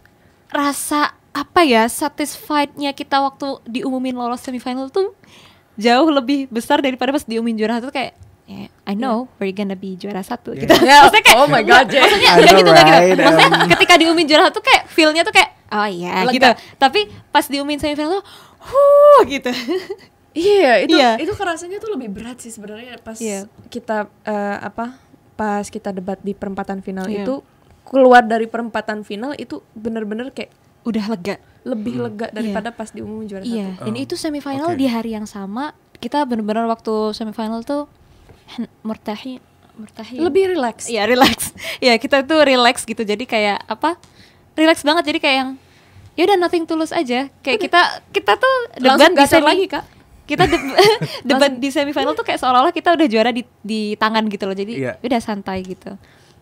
S1: rasa apa ya satisfied-nya kita waktu diumumin lolos semifinal tuh jauh lebih besar daripada pas diumumin juara satu kayak ya, I know we're gonna be juara satu
S3: Yeah.
S1: gitu.
S2: Ya,
S1: Maksudnya kayak
S2: oh my god,
S1: maksudnya enggak
S3: know,
S1: gitu enggak gitu.
S3: right?
S1: Maksudnya
S3: Um.
S1: ketika diumumin juara satu kayak feel-nya tuh kayak oh iya
S2: Lega.
S1: gitu. Tapi pas diumumin semifinal tuh huh gitu.
S2: Iya, itu
S1: Iya.
S2: itu kerasanya tuh lebih berat sih sebenarnya pas
S1: Iya.
S2: kita eh, apa? Pas kita debat di perempatan final
S1: Iya.
S2: itu keluar dari perempatan final itu bener-bener kayak
S1: Udah lega.
S2: lebih
S3: Hmm.
S2: lega daripada pas diumumin juara
S1: Iya,
S2: satu.
S1: dan
S3: Oh,
S1: itu semifinal
S3: oke.
S1: di hari yang sama. Kita benar-benar waktu semifinal tuh hen- murtahi murtahi.
S2: Lebih relax.
S1: Iya, relax. Iya, kita tuh relax gitu. Jadi kayak apa? Relax banget. Jadi kayak yang ya udah nothing tulus aja. Kayak kita kita tuh debat
S2: Langsung
S1: di
S2: lagi, Kak.
S1: Kita deb- debat di semifinal tuh kayak seolah-olah kita udah juara di di tangan gitu loh. Jadi
S3: Iya.
S1: udah santai gitu.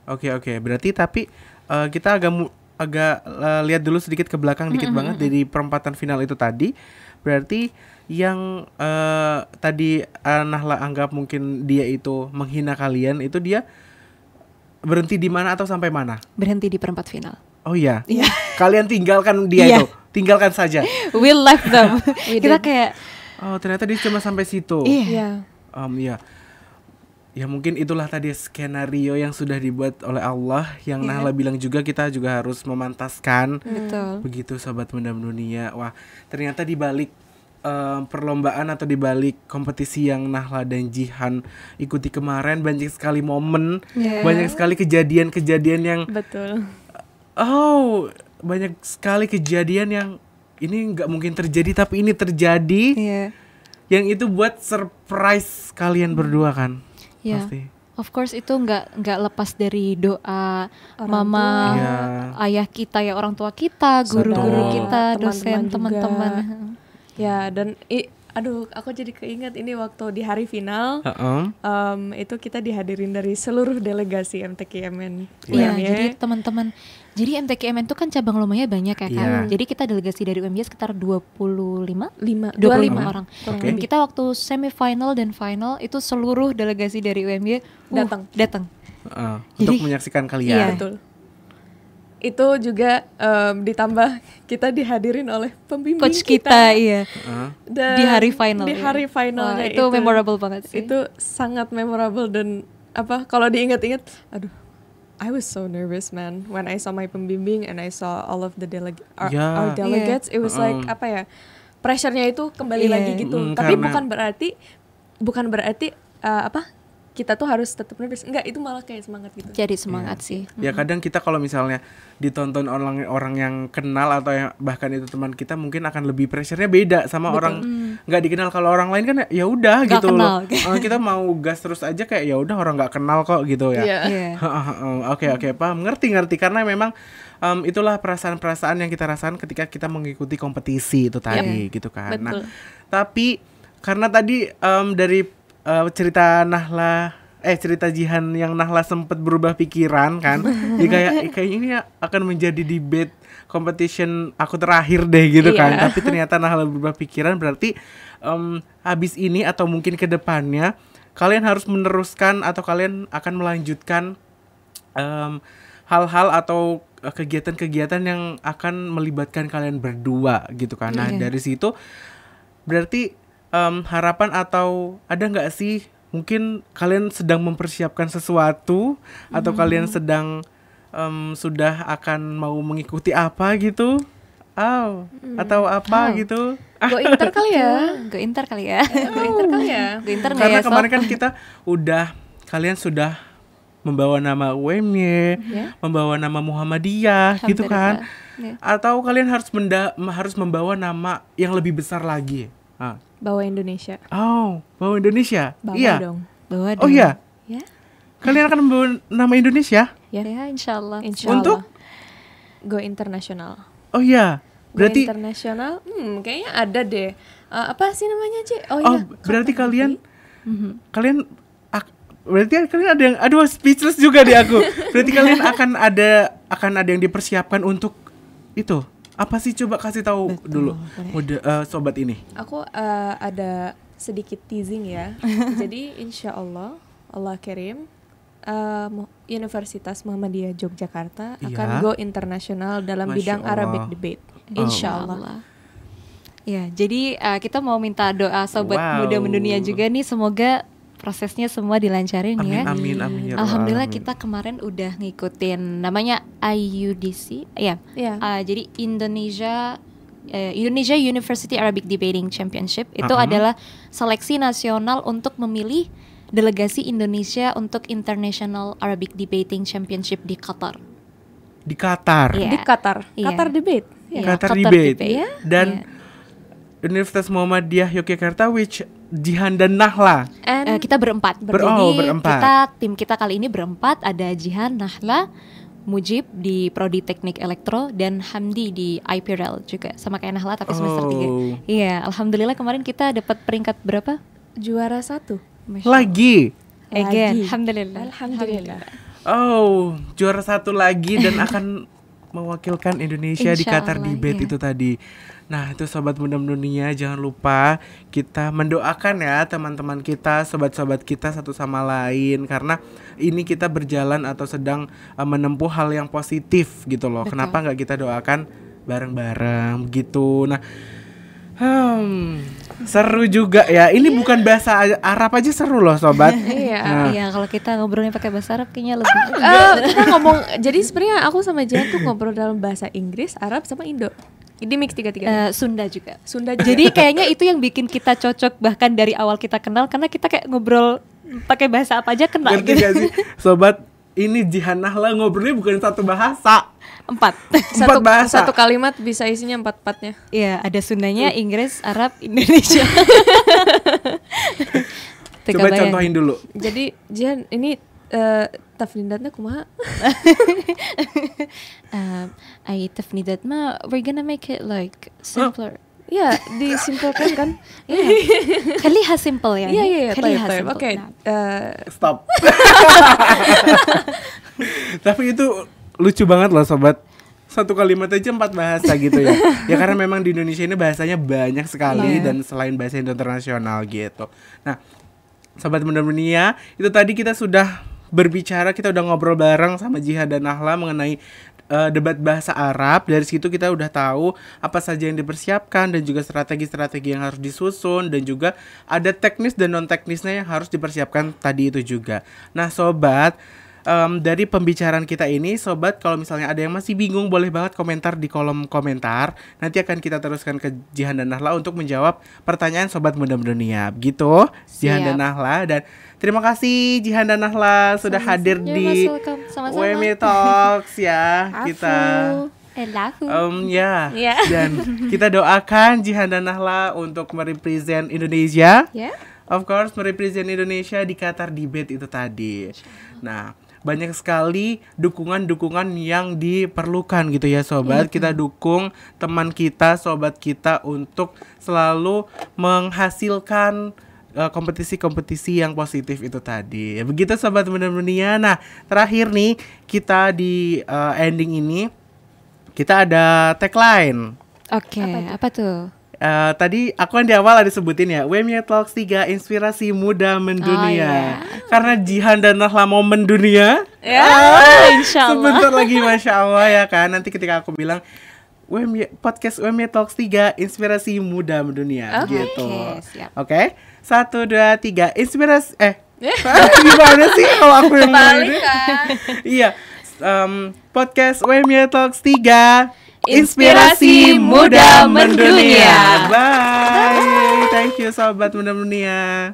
S3: Oke oke, berarti tapi eh, kita agak agak eh, lihat dulu sedikit ke belakang dikit banget dari perempatan final itu tadi. Berarti yang eh, tadi Nahla anggap mungkin dia itu menghina kalian itu dia berhenti di mana atau sampai mana?
S1: Berhenti di perempat final.
S3: Oh iya. Kalian tinggalkan dia
S1: Iya.
S3: itu. Tinggalkan saja.
S1: We left them.
S2: We
S1: kita
S2: did.
S1: kayak
S3: Oh, ternyata dia cuma sampai situ.
S1: iya.
S2: Iya.
S3: Om ya. Ya mungkin itulah tadi skenario yang sudah dibuat oleh Allah yang
S1: Iya.
S3: Nahla bilang juga kita juga harus memantaskan
S1: Betul.
S3: begitu sobat muda dunia. Wah, ternyata di balik eh, perlombaan atau di balik kompetisi yang Nahla dan Jihan ikuti kemarin banyak sekali momen,
S1: Iya.
S3: banyak sekali kejadian-kejadian yang
S2: Betul.
S3: oh, banyak sekali kejadian yang ini nggak mungkin terjadi tapi ini terjadi
S1: Iya.
S3: yang itu buat surprise kalian berdua kan
S1: Iya.
S3: pasti
S1: Of course itu nggak nggak lepas dari doa
S2: Orang
S1: mama,
S2: tua.
S3: Iya.
S1: ayah kita ya orang tua kita, guru-guru kita,
S2: Teman-teman
S1: dosen, teman-teman.
S2: Ya, dan i- aduh, aku jadi keinget ini waktu di hari final.
S3: Heeh.
S2: em, itu kita dihadirin dari seluruh delegasi MTKMN.
S1: Iya,
S2: UMY.
S1: jadi teman-teman. Jadi MTKMN itu kan cabang lombanya banyak ya kan.
S3: Iya.
S1: Jadi kita delegasi dari UMY sekitar 25
S2: lima
S1: 25
S2: dua lima
S1: orang.
S2: kurang
S3: Oke.
S1: Dan kita waktu semifinal dan final itu seluruh delegasi dari UMY uh,
S2: Datang.
S1: datang.
S3: Heeh.
S1: Jadi-
S3: untuk menyaksikan
S1: Iya.
S3: kalian
S2: betul. Itu juga em, ditambah kita dihadirin oleh pembimbing
S1: Coach kita, iya.
S3: Heeh.
S2: Dan
S1: Di hari final.
S2: Di
S1: iya.
S2: hari finalnya
S1: Wah, itu, memorable banget sih.
S2: Itu sangat memorable dan apa kalau diingat-ingat, aduh, I was so nervous man when I saw my pembimbing and I saw all of the delegate our,
S3: Ya.
S2: our delegates. It was like
S3: Uh-uh.
S2: apa ya? Pressure-nya itu kembali
S1: Iya.
S2: lagi gitu.
S3: Mm,
S2: Tapi
S3: karena-
S2: bukan berarti bukan berarti uh, apa? Kita tuh harus tetap nervous. Enggak, itu malah kayak semangat gitu.
S1: Jadi semangat sih.
S3: ya kadang kita kalau misalnya ditonton orang orang yang kenal atau yang bahkan itu teman kita mungkin akan lebih pressure-nya beda sama orang nggak dikenal kalau orang lain kan ya udah gitu loh
S1: kenal.
S3: Eh, kita mau gas terus aja kayak ya udah orang nggak kenal kok gitu ya
S2: Iya.
S1: Iya.
S3: Oke oke paham ngerti ngerti karena memang em, itulah perasaan-perasaan yang kita rasakan ketika kita mengikuti kompetisi itu tadi gitu kan. Nah
S2: Betul.
S3: tapi karena tadi em, dari eh, cerita Nahla eh cerita Jihan yang Nahla sempat berubah pikiran kan, jadi kayak kayaknya ini akan menjadi debate competition aku terakhir deh gitu kan.
S2: Iya.
S3: Tapi ternyata Nahla berubah pikiran berarti em, habis ini atau mungkin ke depannya kalian harus meneruskan atau kalian akan melanjutkan em, hal-hal atau eh, kegiatan-kegiatan yang akan melibatkan kalian berdua gitu kan. Nah,
S1: Iya.
S3: dari situ berarti em, harapan atau ada nggak sih mungkin kalian sedang mempersiapkan sesuatu atau kalian sedang em, sudah akan mau mengikuti apa gitu? Oh, atau apa
S1: Oh.
S3: gitu?
S2: Go Inter kali ya.
S1: Go Inter kali ya.
S2: Go Inter kali ya.
S1: Go Inter nggak
S3: Karena
S1: ya,
S3: kemarin kan kita udah kalian sudah membawa nama UMY,
S2: Ya.
S3: membawa nama Muhammadiyah gitu kan.
S1: Ya.
S3: Atau kalian harus menda harus membawa nama yang lebih besar lagi. Ah.
S2: Bawa Indonesia.
S3: Oh, bawa Indonesia.
S2: Bawa
S3: iya.
S2: dong.
S1: Bawa
S3: Oh
S1: dong.
S3: iya.
S2: Ya.
S3: Kalian akan membawa nama Indonesia?
S2: Ya.
S1: Ya, insya Allah.
S2: Insya
S3: Untuk?
S2: Go internasional.
S3: Oh iya.
S2: Go
S3: Berarti
S2: internasional, hmm, kayaknya ada deh. Eh, apa sih namanya, Ci? Oh,
S3: oh,
S2: iya.
S3: berarti
S2: Kapan
S3: kalian
S2: sih?
S1: Mhm.
S3: kalian ak- berarti kalian ada yang aduh speechless juga di aku. Berarti kalian akan ada akan ada yang dipersiapkan untuk itu. Apa sih coba kasih tahu
S1: Betul,
S3: dulu mode eh, sobat ini.
S2: Aku eh, ada sedikit teasing ya. Jadi insya Allah, Allah kirim Mu- Universitas Muhammadiyah Yogyakarta
S3: Iya.
S2: akan go internasional dalam
S3: Masya
S2: bidang
S3: Allah.
S2: Arabic debate.
S3: Oh.
S2: Insya Allah.
S1: Ya, jadi uh, kita mau minta doa sobat
S3: Wow.
S1: muda mendunia juga nih semoga prosesnya semua dilancarin
S3: Amin
S1: ya.
S3: amin amin ya Rabbal
S1: Alhamdulillah
S3: alamin.
S1: kita kemarin udah ngikutin namanya IUDC, ya.
S2: Iya.
S1: Uh, jadi Indonesia eh, Indonesia University Arabic Debating Championship itu
S3: Uh-uh.
S1: adalah seleksi nasional untuk memilih delegasi Indonesia untuk International Arabic Debating Championship di Qatar.
S3: Di Qatar.
S1: Iya.
S2: Di Qatar.
S1: Iya.
S2: Qatar debate.
S1: Iya,
S3: Qatar
S1: Qatar
S3: debate.
S1: debate. Iya.
S3: Dan
S1: Iya.
S3: Universitas Muhammadiyah Yogyakarta which Jihan dan Nahla.
S1: Eh,
S2: And
S1: kita berempat.
S3: Ber-
S1: Jadi
S3: oh, berempat.
S1: kita tim kita kali ini berempat ada Jihan, Nahla, Mujib di Prodi Teknik Elektro dan Hamdi di IPREL juga sama kayak Nahla tapi semester
S3: Oh.
S1: 3. Iya, alhamdulillah kemarin kita dapat peringkat berapa?
S2: juara satu.
S1: Masya.
S3: Lagi.
S1: Again,
S2: Lagi.
S1: alhamdulillah.
S2: Alhamdulillah.
S3: Oh, juara satu lagi dan akan mewakilkan Indonesia di
S1: Insya
S3: Qatar
S1: Allah,
S3: debate
S1: iya.
S3: itu tadi. Nah, itu sobat muda dunia jangan lupa kita mendoakan ya teman-teman kita, sobat-sobat kita satu sama lain karena ini kita berjalan atau sedang uh, menempuh hal yang positif gitu loh.
S1: Betul.
S3: Kenapa nggak kita doakan bareng-bareng gitu. Nah, hmm, seru juga ya. Ini bukan bahasa Arab aja seru loh, sobat.
S2: Iya.
S3: Nah.
S1: Iya, kalau kita ngobrolnya pakai bahasa Arab kayaknya lebih
S2: Eh, kita ngomong jadi sebenarnya aku sama Jihan tuh ngobrol dalam bahasa Inggris, Arab sama Indo. Ini mix tiga-tiga.
S1: Eh, Sunda juga.
S2: Sunda juga.
S1: Jadi kayaknya itu yang bikin kita cocok bahkan dari awal kita kenal karena kita kayak ngobrol pakai bahasa apa aja kenal
S3: Ngerti
S1: gitu.
S3: gak sih, sobat? Ini Jihan Nahla ngobrolnya bukan satu bahasa.
S1: Empat.
S2: satu,
S3: Empat bahasa.
S2: satu kalimat bisa isinya empat-empatnya.
S1: Iya, ada Sundanya, Inggris, Arab, Indonesia.
S3: Coba
S1: bayang.
S3: contohin dulu.
S2: Jadi Jihan ini eh tafnindatnya kumaha?
S1: Um, I tafnidat ma, we're gonna make it like simpler.
S2: Ya, disimpulkan kan?
S1: Iya. Khaliha simple ya.
S2: Iya iya iya,
S1: Khaliha simple.
S2: Oke.
S1: Nah,
S2: eh,
S3: Stop. Tapi itu lucu banget loh sobat. Satu kalimat aja empat bahasa gitu ya. ya karena memang di Indonesia ini bahasanya banyak sekali
S1: Iya.
S3: dan selain bahasa internasional gitu. Nah, sobat muda dunia, itu tadi kita sudah berbicara, kita udah ngobrol bareng sama Jihad dan Nahla mengenai eh, debat bahasa Arab. Dari situ kita udah tahu apa saja yang dipersiapkan dan juga strategi-strategi yang harus disusun dan juga ada teknis dan non teknisnya yang harus dipersiapkan tadi itu juga. Nah, sobat, em, dari pembicaraan kita ini, sobat, kalau misalnya ada yang masih bingung, boleh banget komentar di kolom komentar. Nanti akan kita teruskan ke Jihan dan Nahla untuk menjawab pertanyaan sobat muda dunia. Begitu, Jihan
S1: Siap.
S3: dan Nahla dan terima kasih Jihan dan Nahla sudah hadir
S1: Ya,
S3: di.
S1: Sama-sama.
S3: WME Talks ya kita.
S1: Elahu.
S3: Um, ya,
S2: Ya.
S3: dan kita doakan Jihan dan Nahla untuk merepresent Indonesia.
S2: ya.
S3: Of course, merepresent Indonesia di Qatar debate itu tadi. Nah, banyak sekali dukungan-dukungan yang diperlukan gitu ya sobat. Kita dukung teman kita, sobat kita untuk selalu menghasilkan eh, kompetisi-kompetisi yang positif itu tadi. Begitu sobat muda-mudia. Nah, terakhir nih kita di eh, ending ini kita ada tagline.
S1: Oke, apa tuh?
S3: Eh, tadi aku kan di awal ada sebutin ya WMY Talks 3 Inspirasi Muda Mendunia. Karena Jihan dan Nahla mau mendunia.
S2: Ya,
S3: ah,
S1: insya Allah.
S3: Sebentar lagi Masya Allah ya kan? Nanti ketika aku bilang WMY, Podcast WMY Talks 3 Inspirasi Muda Mendunia
S2: Oke,
S3: gitu. Oke Satu, dua, tiga Inspirasi Eh Gimana sih kalau aku yang ini? Iya em, Podcast WMY Talks 3
S1: Inspirasi Muda Mendunia.
S3: Bye. Thank you sobat muda mendunia.